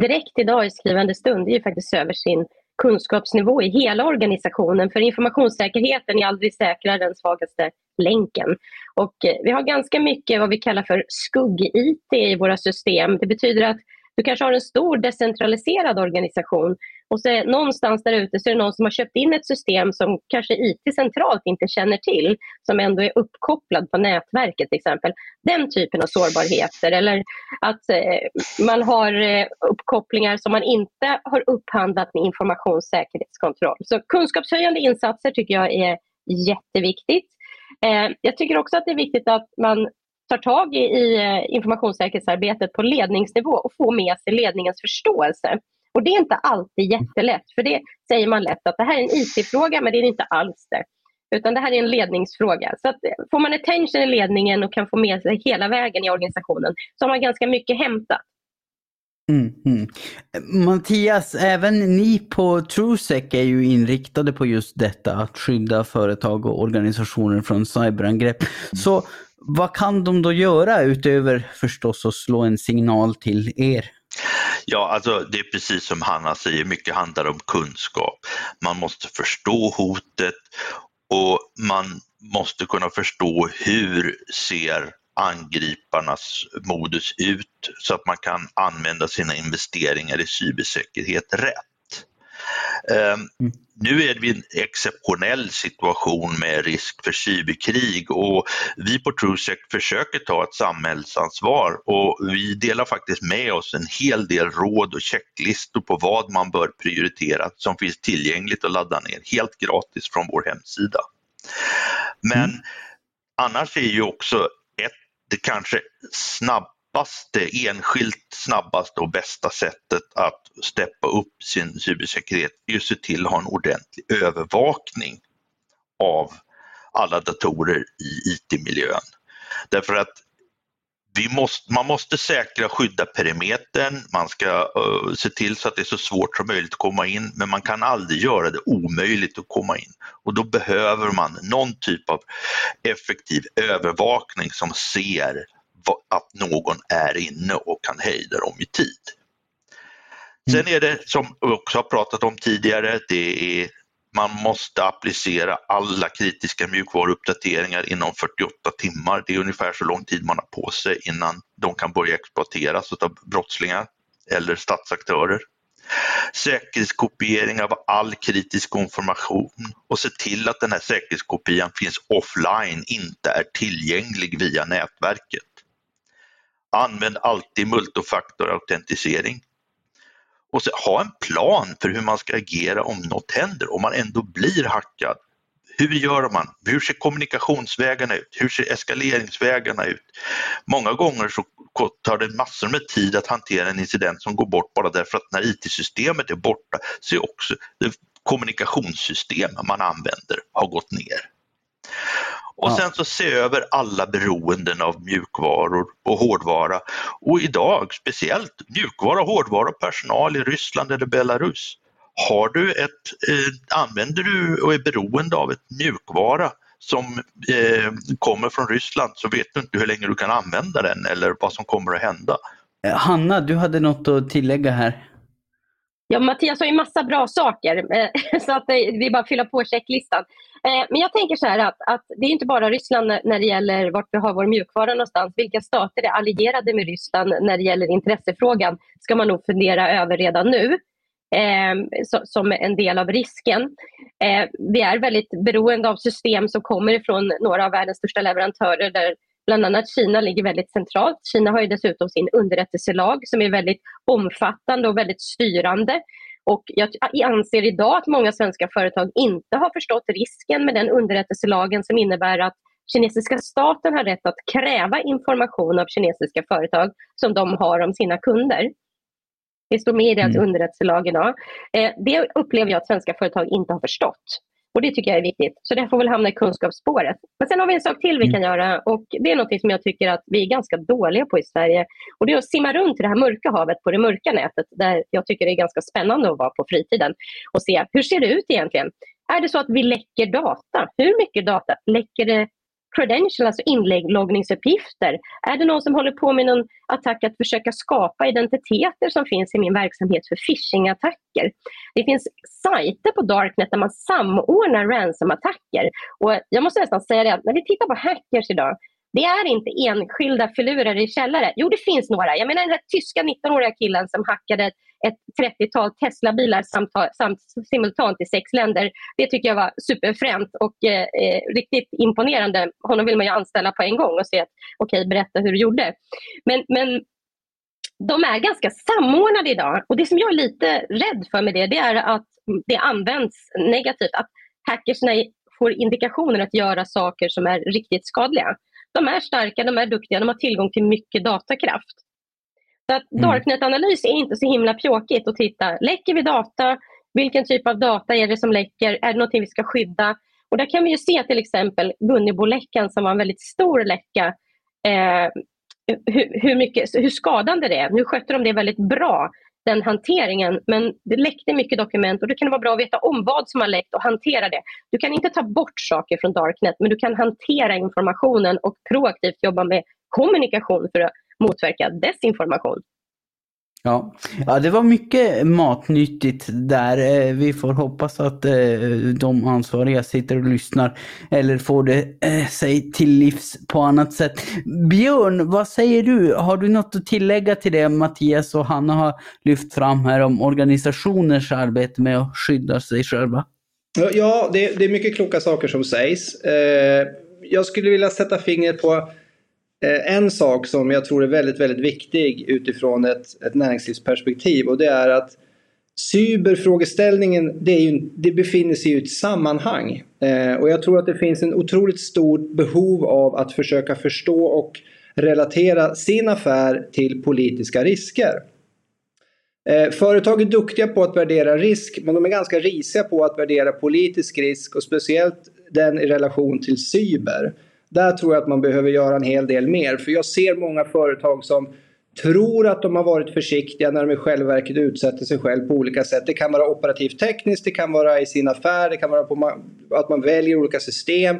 direkt idag i skrivande stund är ju faktiskt över sin kunskapsnivå i hela organisationen. För informationssäkerheten är aldrig säkrare den svagaste länken. Och eh, vi har ganska mycket vad vi kallar för skugg-IT i våra system. Det betyder att du kanske har en stor decentraliserad organisation och så någonstans där ute så är det någon som har köpt in ett system som kanske IT centralt inte känner till, som ändå är uppkopplad på nätverket till exempel. Den typen av sårbarheter eller att eh, man har eh, uppkopplingar som man inte har upphandlat med informationssäkerhetskontroll. Så kunskapshöjande insatser tycker jag är jätteviktigt. Eh, jag tycker också att det är viktigt att man tar tag i informationssäkerhetsarbetet på ledningsnivå och får med sig ledningens förståelse. Och det är inte alltid jättelätt, för det säger man lätt att det här är en IT-fråga, men det är inte alls det. Utan det här är en ledningsfråga. Så att får man attention i ledningen och kan få med sig hela vägen i organisationen så har man ganska mycket hämtat. Mm, mm. Mattias, även ni på TrueSec är ju inriktade på just detta, att skydda företag och organisationer från cyberangrepp. Så vad kan de då göra utöver förstås att slå en signal till er? Ja, alltså det är precis som Hanna säger, mycket handlar om kunskap. Man måste förstå hotet och man måste kunna förstå hur ser angriparnas modus ut så att man kan använda sina investeringar i cybersäkerhet rätt. Ehm, mm. Nu är vi i en exceptionell situation med risk för cyberkrig och vi på TrueSec försöker ta ett samhällsansvar och vi delar faktiskt med oss en hel del råd och checklistor på vad man bör prioritera som finns tillgängligt att ladda ner helt gratis från vår hemsida. Men mm. annars är ju också ett, det kanske snabb snabbaste, enskilt snabbaste och bästa sättet att steppa upp sin cybersäkerhet är att se till att ha en ordentlig övervakning av alla datorer i IT-miljön. Därför att vi måste, man måste säkra skydda perimetern, man ska uh, se till så att det är så svårt som möjligt att komma in, men man kan aldrig göra det omöjligt att komma in. Och då behöver man någon typ av effektiv övervakning som ser att någon är inne och kan hejda dem i tid. Sen mm. är det som vi också har pratat om tidigare, det är man måste applicera alla kritiska mjukvaruuppdateringar inom 48 timmar. Det är ungefär så lång tid man har på sig innan de kan börja exploateras av brottslingar eller statsaktörer. Säkerhetskopiering av all kritisk information och se till att den här säkerhetskopian finns offline, inte är tillgänglig via nätverket. Använd alltid multifaktorautentisering. Och så, ha en plan för hur man ska agera om något händer, om man ändå blir hackad. Hur gör man? Hur ser kommunikationsvägarna ut? Hur ser eskaleringsvägarna ut? Många gånger så tar det massor med tid att hantera en incident som går bort bara därför att när IT-systemet är borta så är också det kommunikationssystem man använder har gått ner. Och ja. sen så se över alla beroenden av mjukvaror och hårdvara. Och idag speciellt mjukvara, hårdvara personal i Ryssland eller Belarus. Har du ett, eh, använder du och är beroende av ett mjukvara som eh, kommer från Ryssland så vet du inte hur länge du kan använda den eller vad som kommer att hända. Eh, Hanna, du hade något att tillägga här. Ja, Mattias har ju massa bra saker eh, så att eh, vi bara fylla på checklistan. Eh, men jag tänker så här att, att det är inte bara Ryssland när det gäller vart vi har vår mjukvara någonstans. Vilka stater är allierade med Ryssland när det gäller intressefrågan ska man nog fundera över redan nu. Eh, som en del av risken. Eh, vi är väldigt beroende av system som kommer ifrån några av världens största leverantörer där bland annat Kina ligger väldigt centralt. Kina har ju dessutom sin underrättelselag som är väldigt omfattande och väldigt styrande. Och jag anser idag att många svenska företag inte har förstått risken med den underrättelselagen som innebär att kinesiska staten har rätt att kräva information av kinesiska företag som de har om sina kunder. Det står med i deras mm. underrättelselag idag. Eh, det upplever jag att svenska företag inte har förstått. Och det tycker jag är viktigt. Så det får väl hamna i kunskapsspåret. Men sen har vi en sak till vi mm. kan göra och det är något som jag tycker att vi är ganska dåliga på i Sverige. Och det är att simma runt i det här mörka havet på det mörka nätet där jag tycker det är ganska spännande att vara på fritiden och se hur ser det ut egentligen? Är det så att vi läcker data? Hur mycket data? Läcker det credential, alltså inloggningsuppgifter? Är det någon som håller på med någon attack att försöka skapa identiteter som finns i min verksamhet för phishing-attacker? Det finns sajter på Darknet där man samordnar ransom-attacker. Och jag måste nästan säga det, när vi tittar på hackers idag, det är inte enskilda filurer i källare. Jo, det finns några. Jag menar den här tyska 19-åriga killen som hackade ett 30-tal Tesla-bilar samt, samt, simultant i sex länder. Det tycker jag var superfränt och eh, eh, riktigt imponerande. Honom vill man ju anställa på en gång och se att okej, okay, berätta hur du gjorde. Men, men de är ganska samordnade idag och det som jag är lite rädd för med det, det är att det används negativt. Att hackersna får indikationer att göra saker som är riktigt skadliga. De är starka, de är duktiga, de har tillgång till mycket datakraft. Så att mm. Darknet-analys är inte så himla pjåkigt att titta. Läcker vi data? Vilken typ av data är det som läcker? Är det någonting vi ska skydda? Och där kan vi ju se till exempel Gunnebo-läckan som var en väldigt stor läcka. Eh, hur, hur, mycket, hur skadande det är. Nu skötte de det väldigt bra, den hanteringen, men det läckte mycket dokument och då kan det vara bra att veta om vad som har läckt och hantera det. Du kan inte ta bort saker från Darknet, men du kan hantera informationen och proaktivt jobba med kommunikation för att motverka desinformation. Ja. ja, det var mycket matnyttigt där. Eh, vi får hoppas att eh, de ansvariga sitter och lyssnar eller får det eh, sig till livs på annat sätt. Björn, vad säger du? Har du något att tillägga till det Mattias och Hanna har lyft fram här om organisationers arbete med att skydda sig själva? Ja, det, är mycket kloka saker som sägs. Jag skulle vilja sätta fingret på Eh, en sak som jag tror är väldigt, väldigt viktig utifrån ett, ett näringslivsperspektiv och det är att cyberfrågeställningen det, är ju, det befinner sig i ett sammanhang. Eh, och jag tror att det finns en otroligt stort behov av att försöka förstå och relatera sin affär till politiska risker. Eh, företag är duktiga på att värdera risk men de är ganska risiga på att värdera politisk risk och speciellt den i relation till cyber. Där tror jag att man behöver göra en hel del mer. För jag ser många företag som tror att de har varit försiktiga när de i själva verket utsätter sig själv på olika sätt. Det kan vara operativt tekniskt, det kan vara i sin affär, det kan vara på att man väljer olika system.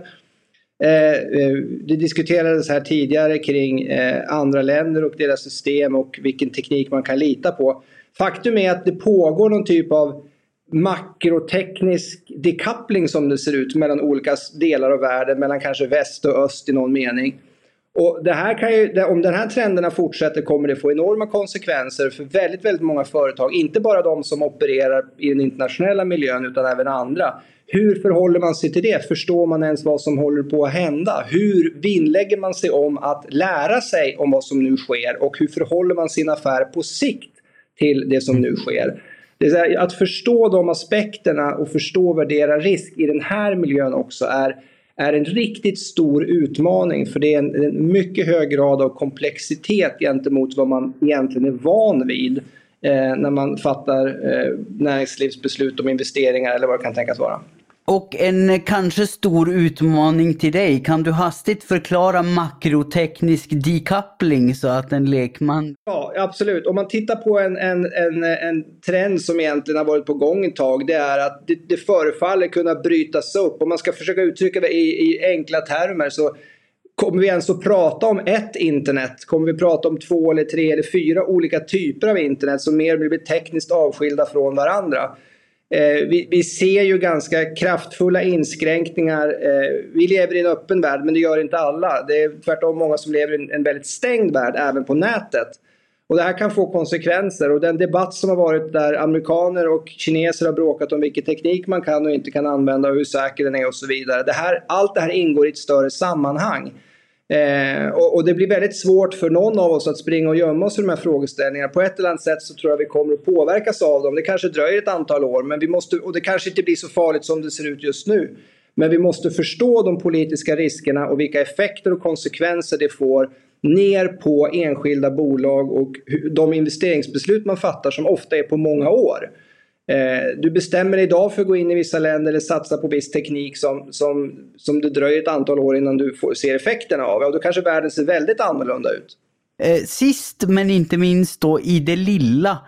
Eh, eh, det diskuterades här tidigare kring eh, andra länder och deras system och vilken teknik man kan lita på. Faktum är att det pågår någon typ av makroteknisk decoupling som det ser ut mellan olika delar av världen, mellan kanske väst och öst i någon mening. Och det här kan ju, om den här trenderna fortsätter kommer det få enorma konsekvenser för väldigt, väldigt många företag. Inte bara de som opererar i den internationella miljön utan även andra. Hur förhåller man sig till det? Förstår man ens vad som håller på att hända? Hur vinnlägger man sig om att lära sig om vad som nu sker? Och hur förhåller man sin affär på sikt till det som nu sker? Det är att förstå de aspekterna och förstå och värdera risk i den här miljön också är, är en riktigt stor utmaning. För det är en, en mycket hög grad av komplexitet gentemot vad man egentligen är van vid eh, när man fattar eh, näringslivsbeslut om investeringar eller vad det kan tänkas vara. Och en eh, kanske stor utmaning till dig. Kan du hastigt förklara makroteknisk decoupling så att en lekman... Ja, absolut. Om man tittar på en, en, en, en trend som egentligen har varit på gång ett tag. Det är att det, det förefaller kunna brytas upp. Om man ska försöka uttrycka det i, i enkla termer så Kommer vi ens att prata om ett internet? Kommer vi prata om två eller tre eller fyra olika typer av internet som mer blir tekniskt avskilda från varandra? Eh, vi, vi, ser ju ganska kraftfulla inskränkningar. Eh, vi lever i en öppen värld men det gör inte alla. Det är tvärtom många som lever i en, en väldigt stängd värld även på nätet. Och det här kan få konsekvenser och den debatt som har varit där amerikaner och kineser har bråkat om vilken teknik man kan och inte kan använda och hur säker den är och så vidare. Det här, allt det här ingår i ett större sammanhang. Eh, och, och, det blir väldigt svårt för någon av oss att springa och gömma oss i de här frågeställningarna. På ett eller annat sätt så tror jag vi kommer att påverkas av dem. Det kanske dröjer ett antal år men vi måste, och det kanske inte blir så farligt som det ser ut just nu. Men vi måste förstå de politiska riskerna och vilka effekter och konsekvenser det får ner på enskilda bolag och de investeringsbeslut man fattar som ofta är på många år. Eh, du bestämmer dig idag för att gå in i vissa länder eller satsa på viss teknik som, som, som det dröjer ett antal år innan du får, ser effekterna av. Ja, då kanske världen ser väldigt annorlunda ut. Eh, sist men inte minst då i det lilla.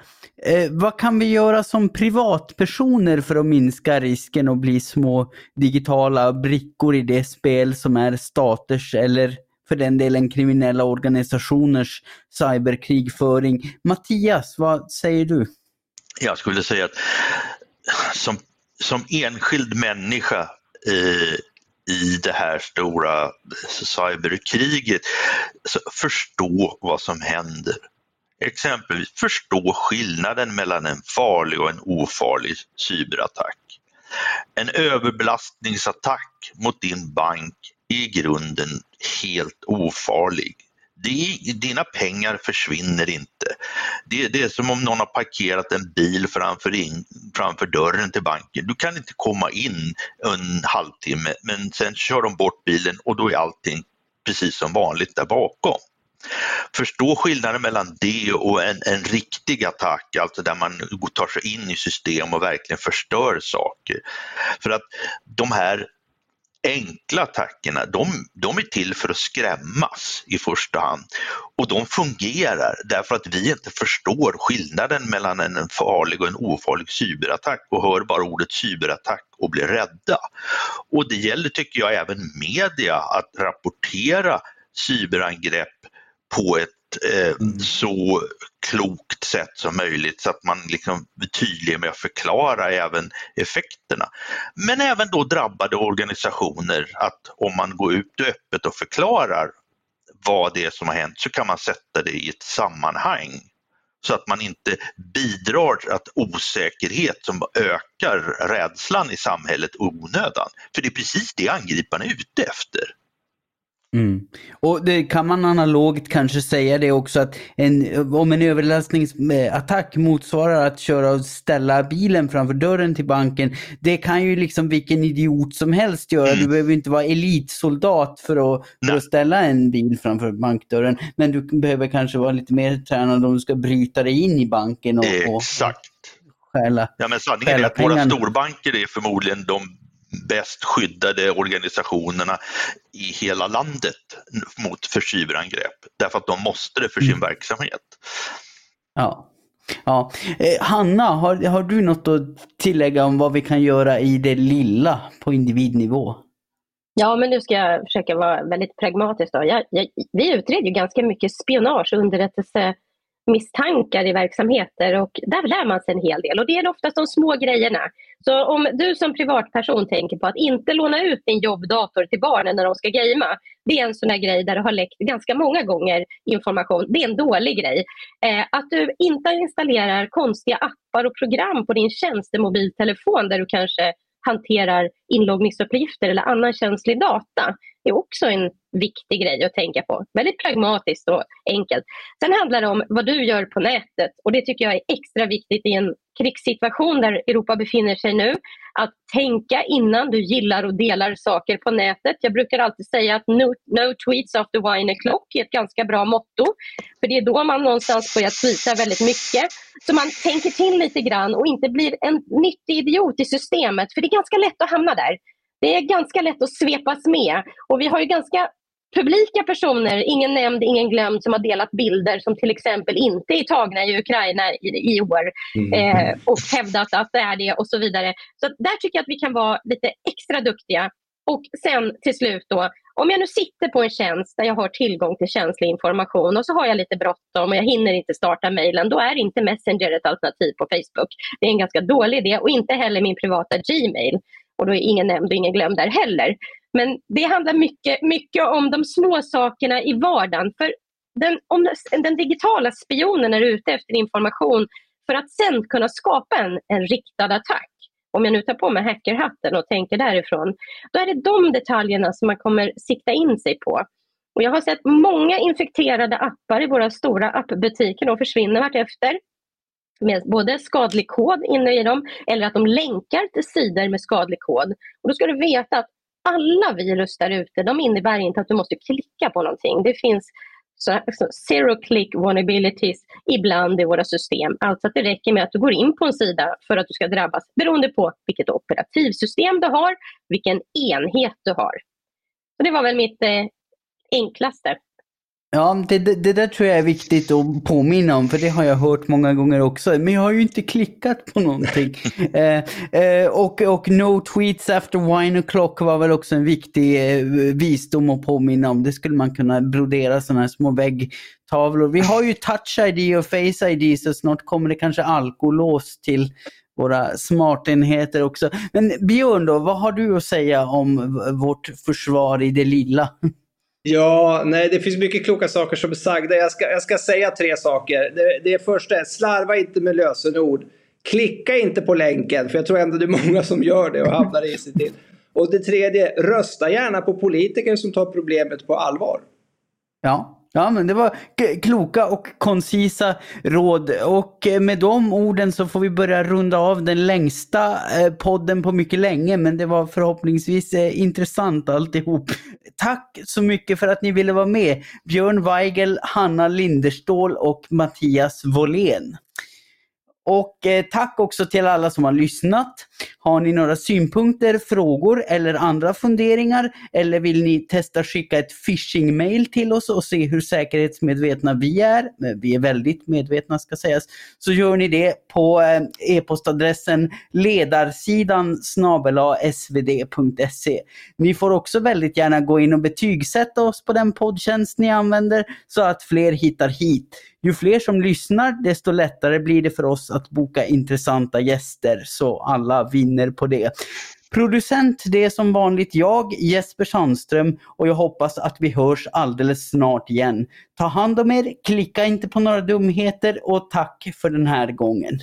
Eh, vad kan vi göra som privatpersoner för att minska risken att bli små digitala brickor i det spel som är staters eller för den delen kriminella organisationers cyberkrigföring. Mattias, vad säger du? Jag skulle säga att som, som enskild människa eh, i det här stora cyberkriget, så förstå vad som händer. Exempelvis förstå skillnaden mellan en farlig och en ofarlig cyberattack. En överbelastningsattack mot din bank är i grunden helt ofarlig dina pengar försvinner inte. Det, det, är som om någon har parkerat en bil framför, in, framför dörren till banken. Du kan inte komma in en halvtimme men sen kör de bort bilen och då är allting precis som vanligt där bakom. Förstå skillnaden mellan det och en, en riktig attack, alltså där man tar sig in i system och verkligen förstör saker. För att de här enkla attackerna, de, de är till för att skrämmas i första hand. Och de fungerar därför att vi inte förstår skillnaden mellan en farlig och en ofarlig cyberattack och hör bara ordet cyberattack och blir rädda. Och det gäller tycker jag även media att rapportera cyberangrepp på ett eh, mm. så klokt sätt som möjligt så att man liksom är tydlig med att förklara även effekterna. Men även då drabbade organisationer att om man går ut öppet och förklarar vad det är som har hänt så kan man sätta det i ett sammanhang så att man inte bidrar till att osäkerhet som ökar rädslan i samhället onödan. För det är precis det angriparna är ute efter. Mm. Och det kan man analogt kanske säga det också att en, om en överlastningsattack motsvarar att köra och ställa bilen framför dörren till banken. Det kan ju liksom vilken idiot som helst göra. Mm. Du behöver inte vara elitsoldat för att, för att ställa en bil framför bankdörren. Men du behöver kanske vara lite mer tränad om du ska bryta dig in i banken och, Exakt. och stjäla Ja men sanningen är att våra storbanker är förmodligen de bäst skyddade organisationerna i hela landet mot för cyberangrepp. Därför att de måste det för sin mm. verksamhet. Ja. Ja. Eh, Hanna, har, har du något att tillägga om vad vi kan göra i det lilla på individnivå? Ja, men nu ska jag försöka vara väldigt pragmatisk. Då. Jag, jag, vi utreder ju ganska mycket spionage och misstankar i verksamheter och där lär man sig en hel del och det är oftast de små grejerna. Så om du som privatperson tänker på att inte låna ut din jobbdator till barnen när de ska gamea. Det är en sån här grej där det har läckt ganska många gånger information. Det är en dålig grej. Eh, att du inte installerar konstiga appar och program på din tjänstemobiltelefon där du kanske hanterar inloggningsuppgifter eller annan känslig data är också en viktig grej att tänka på. Väldigt pragmatiskt och enkelt. Sen handlar det om vad du gör på nätet och det tycker jag är extra viktigt i en krigssituation där Europa befinner sig nu. Att tänka innan du gillar och delar saker på nätet. Jag brukar alltid säga att no, no tweets after wine o'clock är ett ganska bra motto. För det är då man någonstans börjar tweeta väldigt mycket. Så man tänker till lite grann och inte blir en nyttig idiot i systemet. För det är ganska lätt att hamna där. Det är ganska lätt att svepas med och vi har ju ganska publika personer, ingen nämnd, ingen glömd, som har delat bilder som till exempel inte är tagna i Ukraina i, i år mm. eh, och hävdat att det är det och så vidare. Så där tycker jag att vi kan vara lite extra duktiga. Och sen till slut då, om jag nu sitter på en tjänst där jag har tillgång till känslig information och så har jag lite bråttom och jag hinner inte starta mejlen, då är inte Messenger ett alternativ på Facebook. Det är en ganska dålig idé och inte heller min privata Gmail. Och då är ingen nämnd och ingen glömd där heller. Men det handlar mycket, mycket om de små sakerna i vardagen. För den, om den digitala spionen är ute efter information för att sen kunna skapa en, en riktad attack. Om jag nu tar på mig hackerhatten och tänker därifrån, då är det de detaljerna som man kommer sikta in sig på. Och jag har sett många infekterade appar i våra stora appbutiker De försvinner vartefter med både skadlig kod inne i dem eller att de länkar till sidor med skadlig kod. Och då ska du veta att alla virus där ute, de innebär inte att du måste klicka på någonting. Det finns så, så zero click vulnerabilities ibland i våra system. Alltså att det räcker med att du går in på en sida för att du ska drabbas beroende på vilket operativsystem du har, vilken enhet du har. Så det var väl mitt eh, enklaste. Ja, det, det, det, där tror jag är viktigt att påminna om, för det har jag hört många gånger också. Men jag har ju inte klickat på någonting. eh, eh, och, och no tweets after wine o'clock var väl också en viktig eh, visdom att påminna om. Det skulle man kunna brodera sådana här små väggtavlor. Vi har ju touch ID och face ID, så snart kommer det kanske alkolås till våra smartenheter också. Men Björn då, vad har du att säga om vårt försvar i det lilla? Ja, nej, det finns mycket kloka saker som är sagda. Jag ska, jag ska säga tre saker. Det, det första är, slarva inte med lösenord. Klicka inte på länken, för jag tror ändå det är många som gör det och hamnar i sig till. Och det tredje, rösta gärna på politiker som tar problemet på allvar. Ja, Ja, men det var kloka och koncisa råd. Och eh, med de orden så får vi börja runda av den längsta eh, podden på mycket länge, men det var förhoppningsvis eh, intressant alltihop. Tack så mycket för att ni ville vara med. Björn Weigel, Hanna Linderstål och Mattias Wåhlén. Och tack också till alla som har lyssnat. Har ni några synpunkter, frågor eller andra funderingar eller vill ni testa skicka ett phishing-mail till oss och se hur säkerhetsmedvetna vi är, eh, vi är väldigt medvetna ska sägas, så gör ni det på eh, e-postadressen ledarsidan svd.se. Ni får också väldigt gärna gå in och betygsätta oss på den poddtjänst ni använder så att fler hittar hit. Ju fler som lyssnar, desto lättare blir det för oss att boka intressanta gäster, så alla vinner på det. Producent det är som vanligt jag, Jesper Sandström och jag hoppas att vi hörs alldeles snart igen. Ta hand om er, klicka inte på några dumheter och tack för den här gången.